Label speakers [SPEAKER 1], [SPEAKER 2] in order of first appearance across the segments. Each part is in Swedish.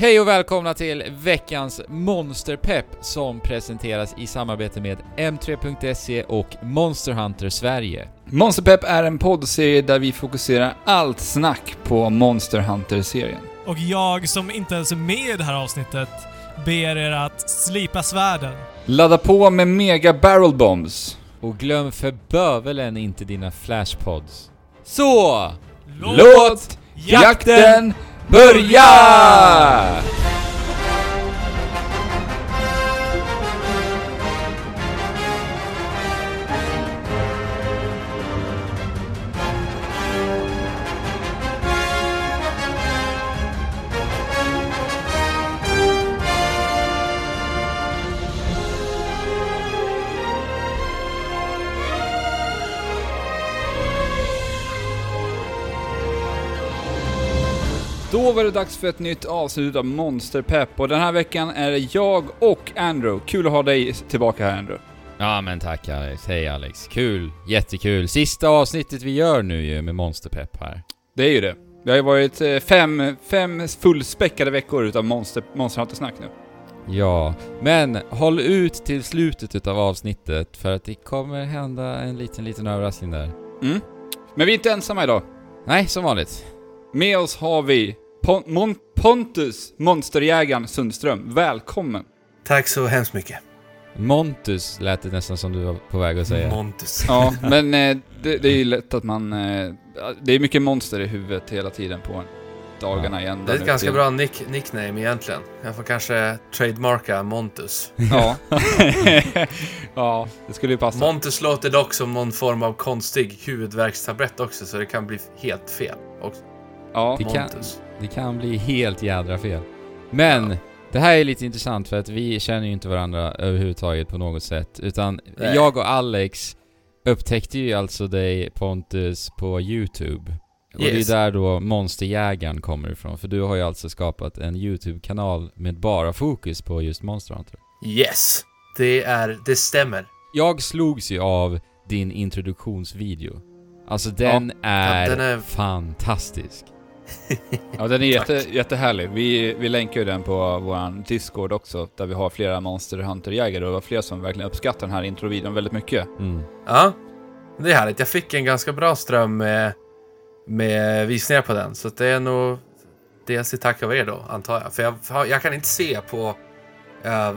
[SPEAKER 1] Hej och välkomna till veckans Monsterpepp som presenteras i samarbete med M3.se och Monster Hunter Sverige.
[SPEAKER 2] Monsterpepp är en poddserie där vi fokuserar allt snack på Monster Hunter-serien.
[SPEAKER 3] Och jag som inte ens är med i det här avsnittet ber er att slipa svärden.
[SPEAKER 2] Ladda på med mega barrel bombs.
[SPEAKER 1] Och glöm för bövelen inte dina flashpods. Så!
[SPEAKER 2] Låt jakten börja! Då var det dags för ett nytt avsnitt av Monsterpepp och den här veckan är det jag och Andrew. Kul att ha dig tillbaka här Andrew.
[SPEAKER 1] Ja men tack Alex, hej Alex. Kul, jättekul. Sista avsnittet vi gör nu ju med Monsterpepp här.
[SPEAKER 2] Det är ju det. Det har ju varit eh, fem, fem fullspäckade veckor utav Monster, Monster Hunter-snack nu.
[SPEAKER 1] Ja, men håll ut till slutet utav avsnittet för att det kommer hända en liten, liten överraskning där.
[SPEAKER 2] Mm. Men vi är inte ensamma idag.
[SPEAKER 1] Nej, som vanligt.
[SPEAKER 2] Med oss har vi Pon Mon Pontus, monsterjägaren Sundström. Välkommen!
[SPEAKER 4] Tack så hemskt mycket.
[SPEAKER 1] Montus lät det nästan som du var på väg att säga.
[SPEAKER 4] Montus.
[SPEAKER 2] Ja, men eh, det, det är ju lätt att man... Eh, det är mycket monster i huvudet hela tiden på en. Dagarna igen.
[SPEAKER 4] Det är ett ganska bra nick nickname egentligen. Jag får kanske trademarka Montus.
[SPEAKER 2] Ja. ja, det skulle ju passa.
[SPEAKER 4] Montus låter dock som någon form av konstig huvudvärkstablett också, så det kan bli helt fel också.
[SPEAKER 2] Ja.
[SPEAKER 1] Det kan-. Det kan bli helt jädra fel. Men, det här är lite intressant för att vi känner ju inte varandra överhuvudtaget på något sätt. Utan
[SPEAKER 4] Nej.
[SPEAKER 1] jag och Alex upptäckte ju alltså dig Pontus på YouTube. Och
[SPEAKER 4] Yes.
[SPEAKER 1] det är där då Monsterjägaren kommer ifrån. För du har ju alltså skapat en YouTube-kanal med bara fokus på just Monster Hunter.
[SPEAKER 4] Yes, det är, det stämmer.
[SPEAKER 1] Jag slogs ju av din introduktionsvideo. Alltså den är,
[SPEAKER 4] den är-
[SPEAKER 1] fantastisk.
[SPEAKER 2] Ja, den är jätte, jättehärlig. Vi, vi länkar ju den på våran Discord också, där vi har flera Monster Hunter-jägare och det var flera som verkligen uppskattar den här introvideon väldigt mycket.
[SPEAKER 1] Mm.
[SPEAKER 4] Ja, det är härligt. Jag fick en ganska bra ström med, med visningar på den, så det är nog dels tack av er då, antar jag. För jag, jag kan inte se på... eh,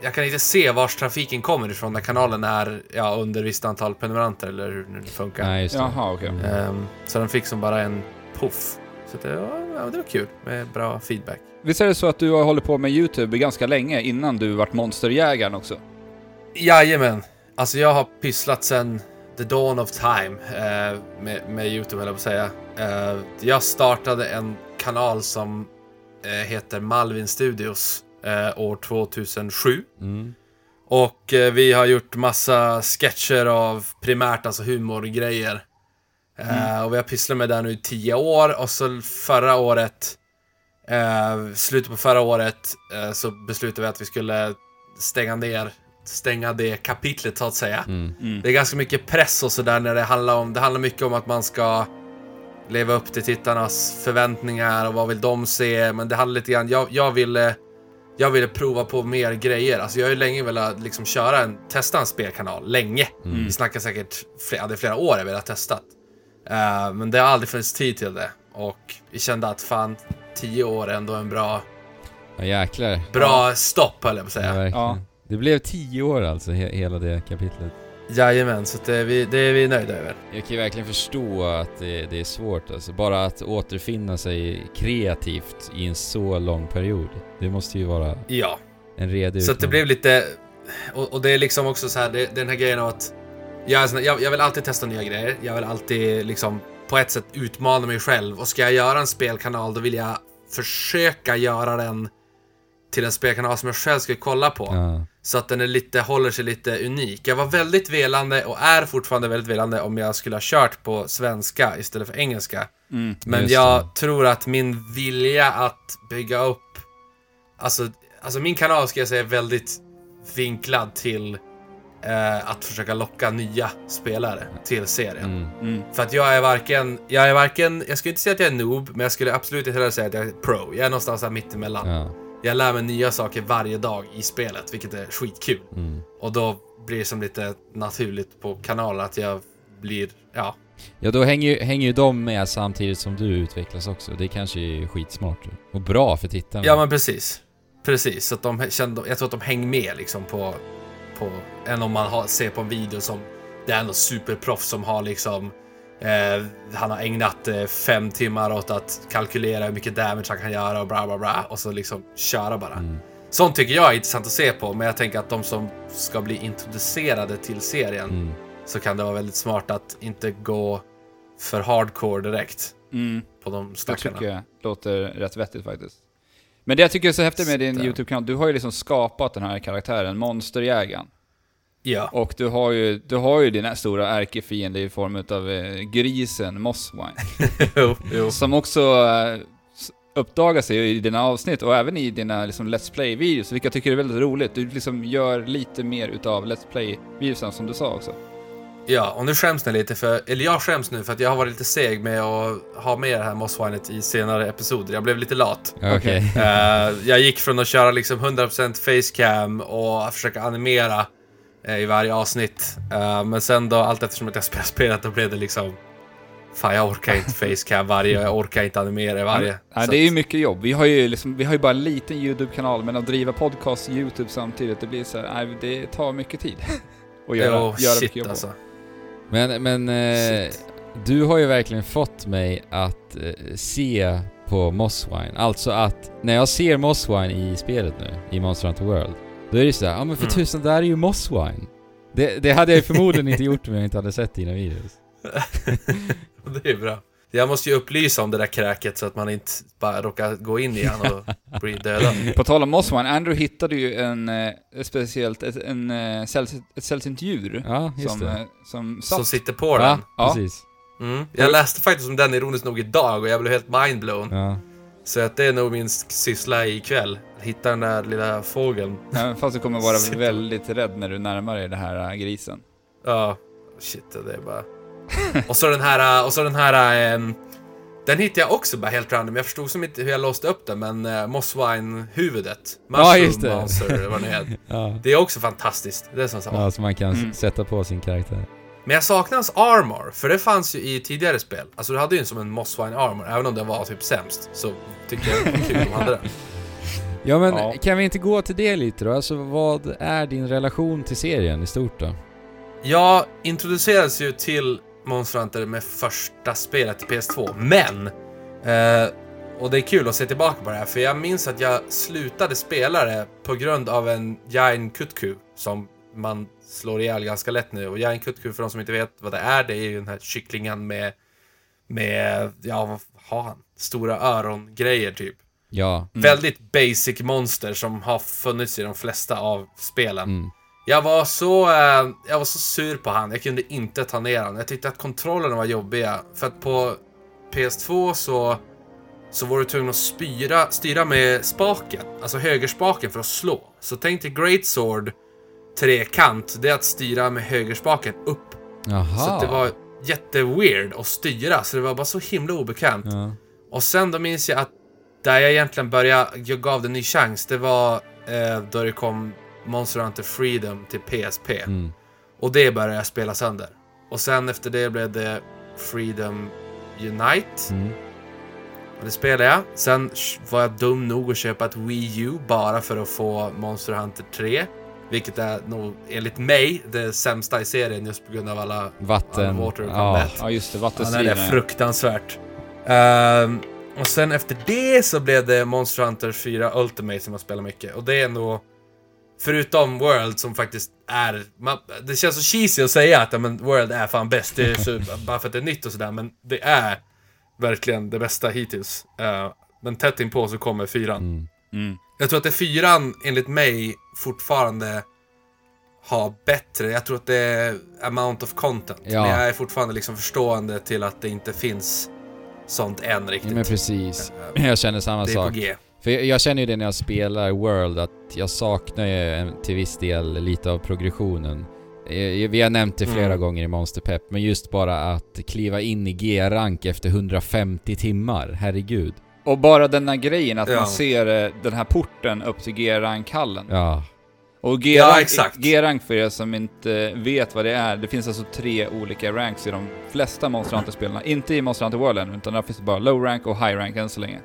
[SPEAKER 4] jag kan inte se vars trafiken kommer ifrån när kanalen är ja, under visst antal prenumeranter, eller hur nu det funkar.
[SPEAKER 1] Nej, just det.
[SPEAKER 2] Jaha, okej.
[SPEAKER 1] Mm.
[SPEAKER 4] Ehm, så den fick som bara en puff. Så det var, ja, det var kul med bra feedback.
[SPEAKER 2] Visst är det så att du har hållit på med YouTube ganska länge innan du vart Monsterjägaren också?
[SPEAKER 4] Jajamän. Alltså jag har pysslat sen the dawn of time eh, med, med YouTube, höll jag på att säga. Eh, jag startade en kanal som eh, heter Malvin Studios eh, år 2007.
[SPEAKER 1] Mm.
[SPEAKER 4] Och eh, vi har gjort massa sketcher av primärt alltså humorgrejer. Eh, och vi har pysslat med det nu i tio år och så förra året, eh, slutet på förra året, eh, så beslutade vi att vi skulle stänga ner, stänga det kapitlet så att säga.
[SPEAKER 1] Mm.
[SPEAKER 4] Det är ganska mycket press och sådär när det handlar om, det handlar mycket om att man ska leva upp till tittarnas förväntningar och vad vill de se, men det handlar lite grann, jag, jag ville jag ville prova på mer grejer. Alltså jag har ju länge velat liksom köra en, testa en spelkanal. Länge.
[SPEAKER 1] Mm.
[SPEAKER 4] Vi snackar säkert flera, det är flera år jag velat testa. Eh, men det har aldrig funnits tid till det. Och vi kände att fan, tio år är ändå en bra,
[SPEAKER 1] Ja jäklar.
[SPEAKER 4] bra stopp höll jag på att
[SPEAKER 1] Ja,
[SPEAKER 4] säga.
[SPEAKER 1] verkligen.
[SPEAKER 2] Ja.
[SPEAKER 1] Det blev tio år alltså, he hela det kapitlet.
[SPEAKER 4] Jajamän, så det, är vi, det är vi nöjda över.
[SPEAKER 1] Jag kan ju verkligen förstå att det, det är svårt alltså. Bara att återfinna sig kreativt i en så lång period. Det måste ju vara
[SPEAKER 4] Ja.
[SPEAKER 1] en redig
[SPEAKER 4] Så att det blev lite... Och, och det är liksom också så här, det, den här grejen av att... Jag, sån- jag, jag vill alltid testa nya grejer. Jag vill alltid liksom på ett sätt utmana mig själv. Och ska jag göra en spelkanal då vill jag försöka göra den till en spelkanal som jag själv ska kolla på.
[SPEAKER 1] Ja.
[SPEAKER 4] Så att den är lite, håller sig lite unik. Jag var väldigt velande och är fortfarande väldigt velande om jag skulle ha kört på svenska istället för engelska.
[SPEAKER 2] Mm.
[SPEAKER 4] Men jag
[SPEAKER 1] det.
[SPEAKER 4] tror att min vilja att bygga upp... Alltså, alltså min kanal ska jag säga är väldigt vinklad till eh, att försöka locka nya spelare till serien.
[SPEAKER 1] Mm.
[SPEAKER 2] Mm.
[SPEAKER 4] För att jag är varken, jag är varken, jag skulle inte säga att jag är noob, men jag skulle absolut inte heller säga att jag är pro. Jag är någonstans där mittemellan.
[SPEAKER 1] Ja.
[SPEAKER 4] Jag lär mig nya saker varje dag i spelet, vilket är skitkul.
[SPEAKER 1] Mm.
[SPEAKER 4] Och då blir det som lite naturligt på kanalen att jag blir, ja.
[SPEAKER 1] Ja, då hänger ju, hänger ju de med samtidigt som du utvecklas också. Det kanske är skitsmart. Och bra för tittarna.
[SPEAKER 4] Ja men precis. Precis, så att de kände, jag tror att de hänger med liksom på, på än om man har, ser på en video som det är något superproffs som har liksom eh, han har ägnat eh, fem timmar åt att kalkylera hur mycket damage han kan göra och bla bla bla och så liksom köra bara.
[SPEAKER 1] Mm.
[SPEAKER 4] Sånt tycker jag är intressant att se på, men jag tänker att de som ska bli introducerade till serien
[SPEAKER 1] Mm.
[SPEAKER 4] så kan det vara väldigt smart att inte gå för hardcore direkt
[SPEAKER 2] Mm.
[SPEAKER 4] på de
[SPEAKER 2] Det
[SPEAKER 4] stackarna.
[SPEAKER 2] tycker jag låter rätt vettigt faktiskt. Men det jag tycker är så häftigt med din. YouTube-kanal, du har ju liksom skapat den här karaktären, monsterjägaren.
[SPEAKER 4] Ja.
[SPEAKER 2] Och du har ju, du har ju din stora ärkefiende i form av eh, grisen Mosswine.
[SPEAKER 4] jo.
[SPEAKER 2] Som också eh, uppdagar sig i dina avsnitt och även i dina liksom, Let's Play-videos, vilket jag tycker är väldigt roligt. Du liksom gör lite mer utav Let's Play-videosen som du sa också.
[SPEAKER 4] Ja, och nu skäms ni lite för, eller jag skäms nu för att jag har varit lite seg med att ha med det här Mosswinet i senare episoder. Jag blev lite lat.
[SPEAKER 1] Ja, Okej.
[SPEAKER 4] Eh, jag gick från att köra liksom 100% facecam och försöka animera eh, i varje avsnitt. Eh, men sen då, allt eftersom att jag spelade spelet, då blev det liksom... Fan, jag orkar inte facecam varje jag orkar inte animera varje.
[SPEAKER 2] Nej,
[SPEAKER 4] Så
[SPEAKER 2] det är ju mycket jobb. Vi har ju, liksom, vi har ju bara en liten YouTube-kanal, men att driva podcast YouTube samtidigt, det blir så här, nej, det tar mycket tid. Och göra,
[SPEAKER 4] Jo,
[SPEAKER 2] göra mycket
[SPEAKER 4] shit
[SPEAKER 2] jobb på.
[SPEAKER 1] Men, men eh, du har ju verkligen fått mig att eh, se på Mosswine. Alltså att när jag ser Mosswine i spelet nu, i Monster Hunter World, då är det såhär, ja men för
[SPEAKER 4] Mm.
[SPEAKER 1] tusan, där är ju Mosswine. Det, det hade jag ju förmodligen inte gjort om jag inte hade sett dina videos.
[SPEAKER 4] det är bra. Jag måste ju upplysa om det där kräket så att man inte bara råkar gå in igen och bli dödad.
[SPEAKER 2] På tal om Mosswine, Andrew hittade ju en, eh, speciellt, ett, en, eh, sällsynt, ett sällsynt djur.
[SPEAKER 1] Ja,
[SPEAKER 2] som,
[SPEAKER 1] det.
[SPEAKER 2] eh, som
[SPEAKER 4] Som
[SPEAKER 2] satt.
[SPEAKER 4] sitter på
[SPEAKER 1] Ja,
[SPEAKER 4] den.
[SPEAKER 2] Ja.
[SPEAKER 1] precis.
[SPEAKER 4] Mm. Jag läste faktiskt om den ironiskt nog idag och jag blev helt mindblown.
[SPEAKER 1] Ja.
[SPEAKER 4] Så att det är nog min syssla ikväll. Hitta den där lilla fågeln.
[SPEAKER 2] Även fast du kommer vara väldigt rädd när du närmar dig den här grisen.
[SPEAKER 4] Ja, shit det är bara... och så den här, och så den här... ehm, den hittade jag också bara helt random. Jag förstod som inte hur jag låste upp den, men uh, Mosswine-huvudet.
[SPEAKER 1] Ja, just det.
[SPEAKER 4] Monster, vad det är.
[SPEAKER 1] Ja.
[SPEAKER 4] Det är också fantastiskt. Det är som sagt.
[SPEAKER 1] ja, så man kan
[SPEAKER 2] Mm.
[SPEAKER 1] sätta på sin karaktär.
[SPEAKER 4] Men jag saknar hans armor, för det fanns ju i tidigare spel. Alltså du hade ju en som en Mosswine armor, även om den var typ sämst. Så tyckte jag det var kul att de hade den.
[SPEAKER 1] Ja men
[SPEAKER 2] Ja.
[SPEAKER 1] kan vi inte gå till det lite då? Alltså vad är din relation till serien i stort då?
[SPEAKER 4] Jag introducerades ju till Monster Hunter med första spelet till PS2, men... Eh, och det är kul att se tillbaka på det här, för jag minns att jag slutade spela det på grund av en Jain Kutku som man slår ihjäl ganska lätt nu. Och Jain Kutku, för de som inte vet vad det är, det är ju den här kycklingen med... Med, ja vad har han? Stora örongrejer typ.
[SPEAKER 1] Ja.
[SPEAKER 2] Mm.
[SPEAKER 4] Väldigt basic monster som har funnits i de flesta av spelen.
[SPEAKER 1] Mm.
[SPEAKER 4] Jag var så, eh, jag var så sur på han. Jag kunde inte ta ner han. Jag tyckte att kontrollerna var jobbiga. För att på PS2 så, så var du tvungen att styra, styra med spaken. Alltså högerspaken för att slå. Så tänk dig Great Sword trekant. Det är att styra med högerspaken upp.
[SPEAKER 1] Jaha.
[SPEAKER 4] Så det var jätteweird att styra. Så det var bara så himla obekant.
[SPEAKER 1] Ja.
[SPEAKER 4] Och sen då minns jag att där jag egentligen började, jag gav det en ny chans, det var eh, då det kom Monster Hunter Freedom till PSP.
[SPEAKER 1] Mm.
[SPEAKER 4] Och det började jag spela sönder. Och sen efter det blev det Freedom Unite.
[SPEAKER 1] Mm.
[SPEAKER 4] Och det spelade jag. Sen var jag dum nog att köpa ett Wii U bara för att få Monster Hunter 3. Vilket är nog, enligt mig, det sämsta i serien just på grund av alla
[SPEAKER 1] Vatten.
[SPEAKER 4] Underwater
[SPEAKER 1] Ja.
[SPEAKER 2] Ja just det,
[SPEAKER 4] Ja,
[SPEAKER 2] vattenstriden.
[SPEAKER 4] det är fruktansvärt. Ehm, och sen efter det så blev det Monster Hunter 4 Ultimate som jag spelar mycket. Och det är nog... Förutom World som faktiskt är... Man, det känns så cheesy att säga att ja, men World är fan bäst. Det är så, bara för att det är nytt och sådär. Men det är verkligen det bästa hittills. Uh, men tätt inpå så kommer fyran.
[SPEAKER 1] Mm.
[SPEAKER 2] Mm.
[SPEAKER 4] Jag tror att det fyran, enligt mig, fortfarande har bättre. Jag tror att det är amount of content.
[SPEAKER 1] Ja.
[SPEAKER 4] Men jag är fortfarande liksom förstående till att det inte finns sånt än
[SPEAKER 1] Ja,
[SPEAKER 4] riktigt.
[SPEAKER 1] men precis.
[SPEAKER 4] Eh,
[SPEAKER 1] Jag känner samma
[SPEAKER 4] det är på
[SPEAKER 1] sak.
[SPEAKER 4] G.
[SPEAKER 1] För jag, jag känner ju det när jag spelar World, att jag saknar ju en- till viss del lite av progressionen. Eh, Vi har nämnt det flera
[SPEAKER 4] Mm.
[SPEAKER 1] gånger i Monster Pep, men just bara att kliva in i G-rank efter 150 timmar, herregud.
[SPEAKER 2] Och bara den här grejen att
[SPEAKER 4] Ja.
[SPEAKER 2] man ser eh, den här porten upp till G-rankhallen.
[SPEAKER 1] Ja.
[SPEAKER 2] Och G-rank,
[SPEAKER 4] Ja.
[SPEAKER 2] G-rank för er som inte vet vad det är, det finns alltså tre olika ranks i de flesta Monster Hunter-spelarna. Inte i Monster Hunter World än, utan där finns det bara low rank och high rank än så länge.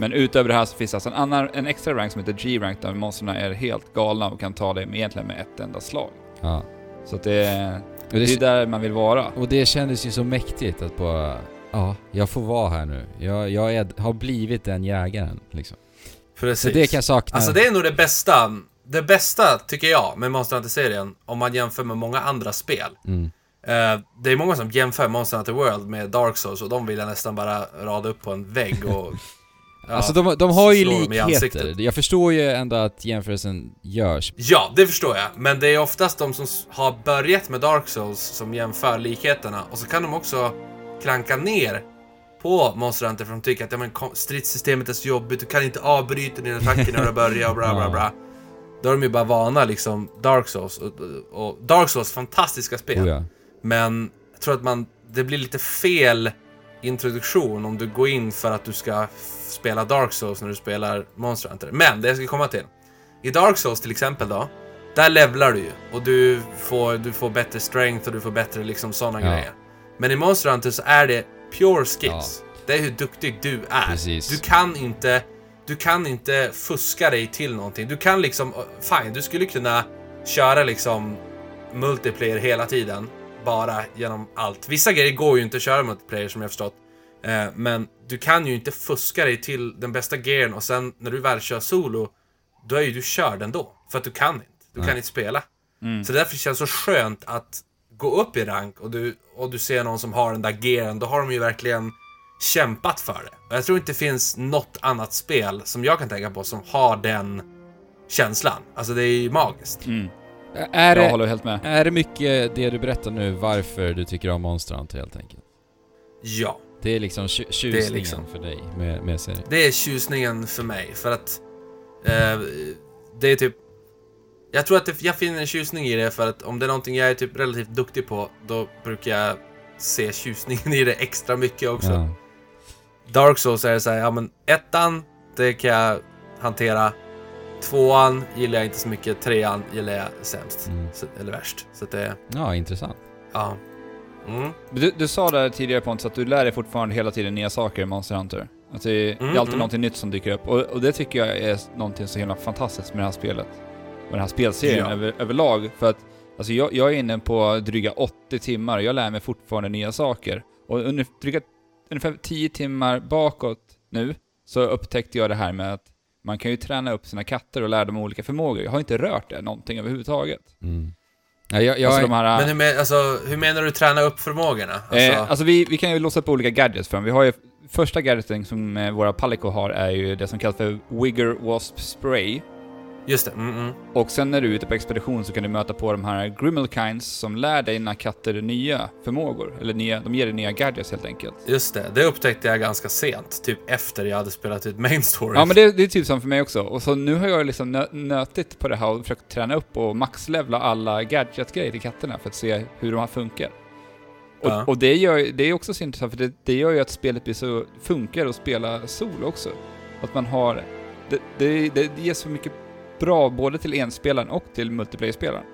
[SPEAKER 2] Men utöver det här så finns det alltså en, annan, en extra rank som heter G-rank där monstren är helt galna och kan ta dig med, egentligen med ett enda slag.
[SPEAKER 1] ja.
[SPEAKER 2] Så att det,
[SPEAKER 1] Och
[SPEAKER 2] det är
[SPEAKER 1] det,
[SPEAKER 2] där man vill vara.
[SPEAKER 1] och det kändes ju så mäktigt att bara... Ja, jag får vara här nu. Jag, jag är, har blivit den jägaren, liksom. Så
[SPEAKER 4] Precis.
[SPEAKER 1] det kan jag sakna.
[SPEAKER 4] Alltså det är nog det bästa, det bästa tycker jag med Monster Hunter-serien om man jämför med många andra spel.
[SPEAKER 1] Mm.
[SPEAKER 4] Eh, det är många som jämför Monster Hunter World med Dark Souls och de vill jag nästan bara rada upp på en vägg och... ja,
[SPEAKER 1] alltså de, de har ju likheter. Jag förstår ju ändå att jämförelsen görs.
[SPEAKER 4] Ja, det förstår jag. Men det är oftast de som har börjat med Dark Souls som jämför likheterna. Och så kan de också klanka ner på Monster Hunter för de tycker att ja, men, stridssystemet är så jobbigt, du kan inte avbryta dina attacker när du börjar och bla bla bla. Då är de ju bara vana liksom Dark Souls. Och, och Dark Souls, fantastiska spel.
[SPEAKER 1] Oh, ja.
[SPEAKER 4] Men jag tror att man, det blir lite fel introduktion om du går in för att du ska spela Dark Souls när du spelar Monster Hunter. Men det jag ska komma till. I Dark Souls till exempel då, där levlar du ju och du får, du får bättre strength och du får bättre liksom sådana
[SPEAKER 1] Ja.
[SPEAKER 4] grejer. Men i Monster Hunter så är det pure skills. Det är hur duktig du är.
[SPEAKER 1] Precis.
[SPEAKER 4] Du kan inte du kan inte fuska dig till någonting. Du kan liksom, fine, du skulle kunna köra liksom multiplayer hela tiden. Bara genom allt. Vissa grejer går ju inte att köra multiplayer som jag förstått. Eh, men du kan ju inte fuska dig till den bästa gearen och sen när du väl kör solo, då är ju du körd ändå. För att du kan inte. Du kan inte spela. Så därför känns det så skönt att gå upp i rank och du, och du ser någon som har den där gearen, då har de ju verkligen kämpat för det. Och jag tror inte det finns något annat spel som jag kan tänka på som har den känslan. Alltså det är ju magiskt.
[SPEAKER 1] Är,
[SPEAKER 2] Jag
[SPEAKER 1] det,
[SPEAKER 2] håller helt med.
[SPEAKER 1] är det mycket det du berättar nu varför du tycker om Monster Hunter helt enkelt?
[SPEAKER 4] Ja.
[SPEAKER 1] Det är liksom tju- tjusningen
[SPEAKER 4] liksom-
[SPEAKER 1] för dig med, med serien?
[SPEAKER 4] Det är tjusningen för mig, för att eh, det är typ... Jag tror att det, jag finner en tjusning i det för att om det är någonting jag är typ relativt duktig på, då brukar jag se tjusningen i det extra mycket också.
[SPEAKER 1] Ja.
[SPEAKER 4] Dark Souls är det såhär, ja men ettan, det kan jag hantera. Tvåan gillar jag inte så mycket, trean gillar jag sämst.
[SPEAKER 1] Mm.
[SPEAKER 4] Så, eller värst. Så det,
[SPEAKER 1] ja, intressant.
[SPEAKER 4] ja. Mm.
[SPEAKER 2] Du, du sa där tidigare Pontus att du lär dig fortfarande hela tiden nya saker i Monster Hunter. Att det, är- det är
[SPEAKER 4] Mm,
[SPEAKER 2] alltid
[SPEAKER 4] mm.
[SPEAKER 2] någonting nytt som dyker upp. Och, och det tycker jag är någonting så himla fantastiskt med det här spelet. Och den här spelserien
[SPEAKER 4] Ja.
[SPEAKER 2] över, överlag. För att alltså jag, jag är inne på dryga 80 timmar och jag lär mig fortfarande nya saker. Och under, dryga, ungefär 10 timmar bakåt nu så upptäckte jag det här med att man kan ju träna upp sina katter och lära dem olika förmågor. Jag har inte rört det någonting överhuvudtaget.
[SPEAKER 1] Mm. Ja, jag, jag,
[SPEAKER 2] alltså de här...
[SPEAKER 4] Men hur, men, alltså, hur menar du träna upp förmågorna? Alltså,
[SPEAKER 2] Eh, alltså vi, vi kan ju låsa upp olika gadgets för dem. Vi har ju första gadgeten som eh, våra Palico har är ju det som kallas för Wigger Wasp Spray.
[SPEAKER 4] Just det. Mm, mm.
[SPEAKER 2] Och sen när du är ute på expedition så kan du möta på de här Grimmelkinds som lär dig dina katter nya förmågor. Eller nya, de ger dig nya gadgets helt enkelt.
[SPEAKER 4] Just det. Det upptäckte jag ganska sent. Typ efter jag hade spelat ut main story.
[SPEAKER 2] Ja men det, det är typ som för mig också. Och så nu har jag liksom nö, nötit på det här och försökt träna upp och maxlevla alla gadget-grejer till katterna för att se hur de här funkar. Och,
[SPEAKER 4] Ja.
[SPEAKER 2] och det, gör, det är också så intressant för det, det gör ju att spelet blir så, funkar att spela solo också. Att man har, det, det, det ger så mycket bra både till enspelaren och till multiplayer-spelaren.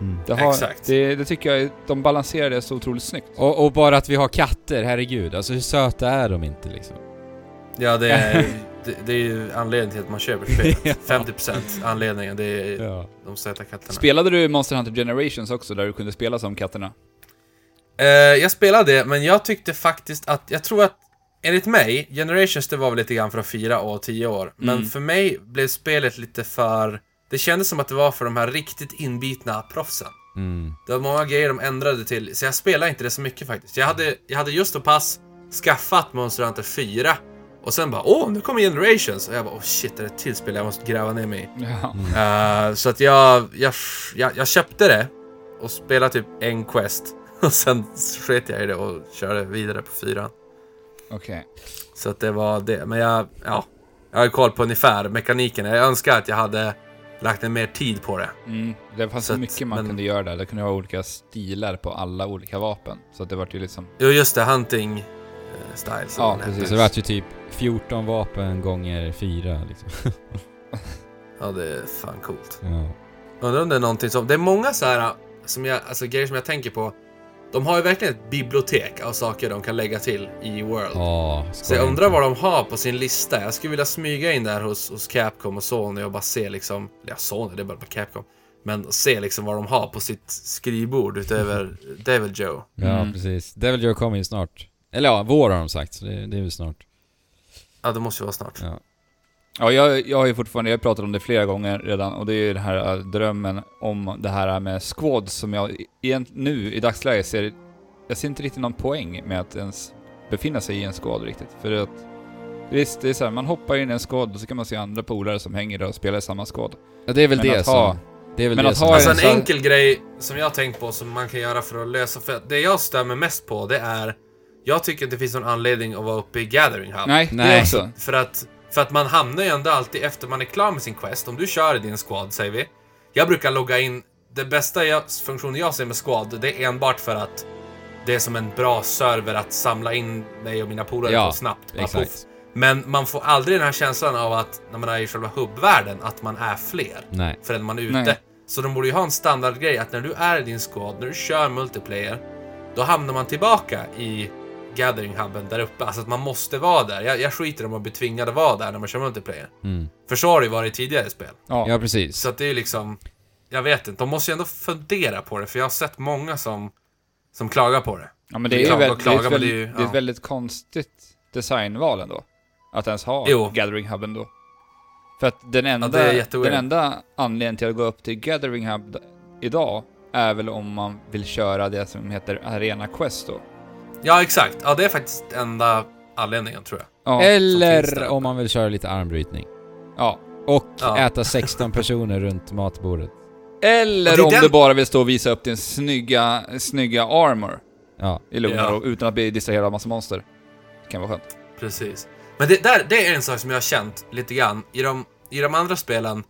[SPEAKER 1] Mm.
[SPEAKER 2] Det, har,
[SPEAKER 4] Exakt.
[SPEAKER 2] det, det tycker jag, de balanserar det så otroligt snyggt.
[SPEAKER 1] Och, och bara att vi har katter, herregud. Alltså hur söta är de inte liksom?
[SPEAKER 4] Ja, det är, det, det är ju anledningen till att man köper spelet.
[SPEAKER 1] Ja.
[SPEAKER 4] 50% anledningen, det är
[SPEAKER 1] Ja.
[SPEAKER 4] de söta katterna.
[SPEAKER 2] Spelade du Monster Hunter Generations också, där du kunde spela som katterna?
[SPEAKER 4] Eh, jag spelade det, men jag tyckte faktiskt att, jag tror att Enligt mig, Generations det var väl lite grann för fyra och tio år. Men
[SPEAKER 2] Mm.
[SPEAKER 4] för mig blev spelet lite för... Det kändes som att det var för de här riktigt inbitna proffsen.
[SPEAKER 1] Mm.
[SPEAKER 4] Det var många grejer de ändrade till, så jag spelade inte det så mycket faktiskt. Jag hade, jag hade just och pass skaffat Monster Hunter 4 och sen bara åh, nu kommer Generations! Och jag bara åh shit, det är ett till spel jag måste gräva ner mig i.
[SPEAKER 2] Ja.
[SPEAKER 4] Eh, så att jag, jag, jag, jag köpte det och spelade typ en quest. Och sen sket jag i det och körde vidare på fyran.
[SPEAKER 2] Okej.
[SPEAKER 4] Så att det var det. Men jag, ja, jag har koll på ungefär mekaniken. Jag önskar att jag hade lagt ner mer tid på det.
[SPEAKER 2] Mm. Det fanns
[SPEAKER 4] Så
[SPEAKER 2] mycket man
[SPEAKER 4] men-
[SPEAKER 2] kunde göra där. Det kunde vara olika stilar på alla olika vapen. Så att det var ju liksom...
[SPEAKER 4] Jo, just det, hunting eh, style.
[SPEAKER 2] Ja, precis.
[SPEAKER 1] Så det vart ju typ 14 vapen gånger 4 liksom.
[SPEAKER 4] Ja, det är fan coolt.
[SPEAKER 1] Ja.
[SPEAKER 4] Undrar om det är någonting som... Det är många så här, som jag, alltså grejer som jag tänker på. De har ju verkligen ett bibliotek av saker de kan lägga till i World.
[SPEAKER 1] Ja,
[SPEAKER 4] Så jag undrar vad de har på sin lista. Jag skulle vilja smyga in där hos, hos Capcom och Sony och bara se liksom... Ja, Sony, det är bara på Capcom. Men se liksom vad de har på sitt skrivbord utöver Devil Joe.
[SPEAKER 1] Ja,
[SPEAKER 2] Mm.
[SPEAKER 1] precis. Devil Joe kommer ju snart. Eller ja, vår har de sagt, så det, det är väl snart.
[SPEAKER 4] Ja, det måste ju vara snart.
[SPEAKER 1] Ja.
[SPEAKER 2] Ja, jag, jag har ju fortfarande, jag har pratat om det flera gånger redan, och det är ju den här äh, drömmen om det här med squad som jag egent, nu i dagsläget ser, jag ser inte riktigt någon poäng med att ens befinna sig i en squad riktigt. För att, visst, det är så här, man hoppar in i en squad och så kan man se andra polare som hänger där och spelar i samma squad.
[SPEAKER 1] ja, det är väl
[SPEAKER 2] Men
[SPEAKER 1] det
[SPEAKER 2] att ha-
[SPEAKER 1] som... Det är väl
[SPEAKER 2] men
[SPEAKER 1] det
[SPEAKER 2] att
[SPEAKER 1] som...
[SPEAKER 2] ha
[SPEAKER 4] Alltså
[SPEAKER 2] en
[SPEAKER 4] en enkel grej som jag har tänkt på som man kan göra för att lösa, för det jag stämmer mest på det är Jag tycker inte det finns någon anledning att vara uppe i Gathering Hub.
[SPEAKER 2] Nej,
[SPEAKER 1] Nej.
[SPEAKER 2] också.
[SPEAKER 4] För att, för att man hamnar ju ändå alltid efter man är klar med sin quest. Om du kör i din squad, säger vi. Jag brukar logga in, det bästa jag, funktionen jag ser med squad, det är enbart för att det är som en bra server att samla in mig och mina polare
[SPEAKER 1] Ja,
[SPEAKER 4] på snabbt.
[SPEAKER 1] Exakt.
[SPEAKER 4] Men man får aldrig den här känslan av att, när man är i själva hubbvärlden, att man är fler
[SPEAKER 1] Nej.
[SPEAKER 4] förrän man är ute.
[SPEAKER 2] Nej.
[SPEAKER 4] Så de borde ju ha en standardgrej att när du är i din squad, när du kör multiplayer, då hamnar man tillbaka i gathering-hubben där uppe. Alltså att man måste vara där. Jag, jag skiter om att bli tvingad att vara där när man kör multiplayer.
[SPEAKER 1] Mm.
[SPEAKER 4] För så har det ju varit i tidigare spel.
[SPEAKER 2] Ja.
[SPEAKER 1] Ja, precis.
[SPEAKER 4] Så att det är ju liksom... Jag vet inte, de måste ju ändå fundera på det, för jag har sett många som, som klagar på det.
[SPEAKER 2] Ja men det är ju det är ett
[SPEAKER 4] det är
[SPEAKER 2] väldigt,
[SPEAKER 4] ju-
[SPEAKER 2] det är ett
[SPEAKER 4] ja.
[SPEAKER 2] väldigt konstigt designval ändå. Att ens ha
[SPEAKER 4] Jo.
[SPEAKER 2] Gathering Hubben då. För att den enda,
[SPEAKER 4] jätteweird.
[SPEAKER 2] den enda anledningen till att gå upp till Gathering Hub idag är väl om man vill köra det som heter Arena Quest då.
[SPEAKER 4] Ja, exakt. Ja, det är faktiskt enda anledningen, tror jag.
[SPEAKER 2] Ja.
[SPEAKER 1] Eller om man vill köra lite armbrytning.
[SPEAKER 2] ja.
[SPEAKER 1] Och
[SPEAKER 4] Ja.
[SPEAKER 1] äta 16 personer runt matbordet.
[SPEAKER 2] Eller
[SPEAKER 4] det
[SPEAKER 2] om
[SPEAKER 4] den-
[SPEAKER 2] du bara vill stå och visa upp din snygga, snygga armor
[SPEAKER 1] Ja.
[SPEAKER 2] i lugn och
[SPEAKER 4] Ja.
[SPEAKER 2] utan att bli distraherad av massa monster. Det kan vara skönt.
[SPEAKER 4] Precis. Men det, där, det är en sak som jag har känt lite grann. I de, i de andra spelen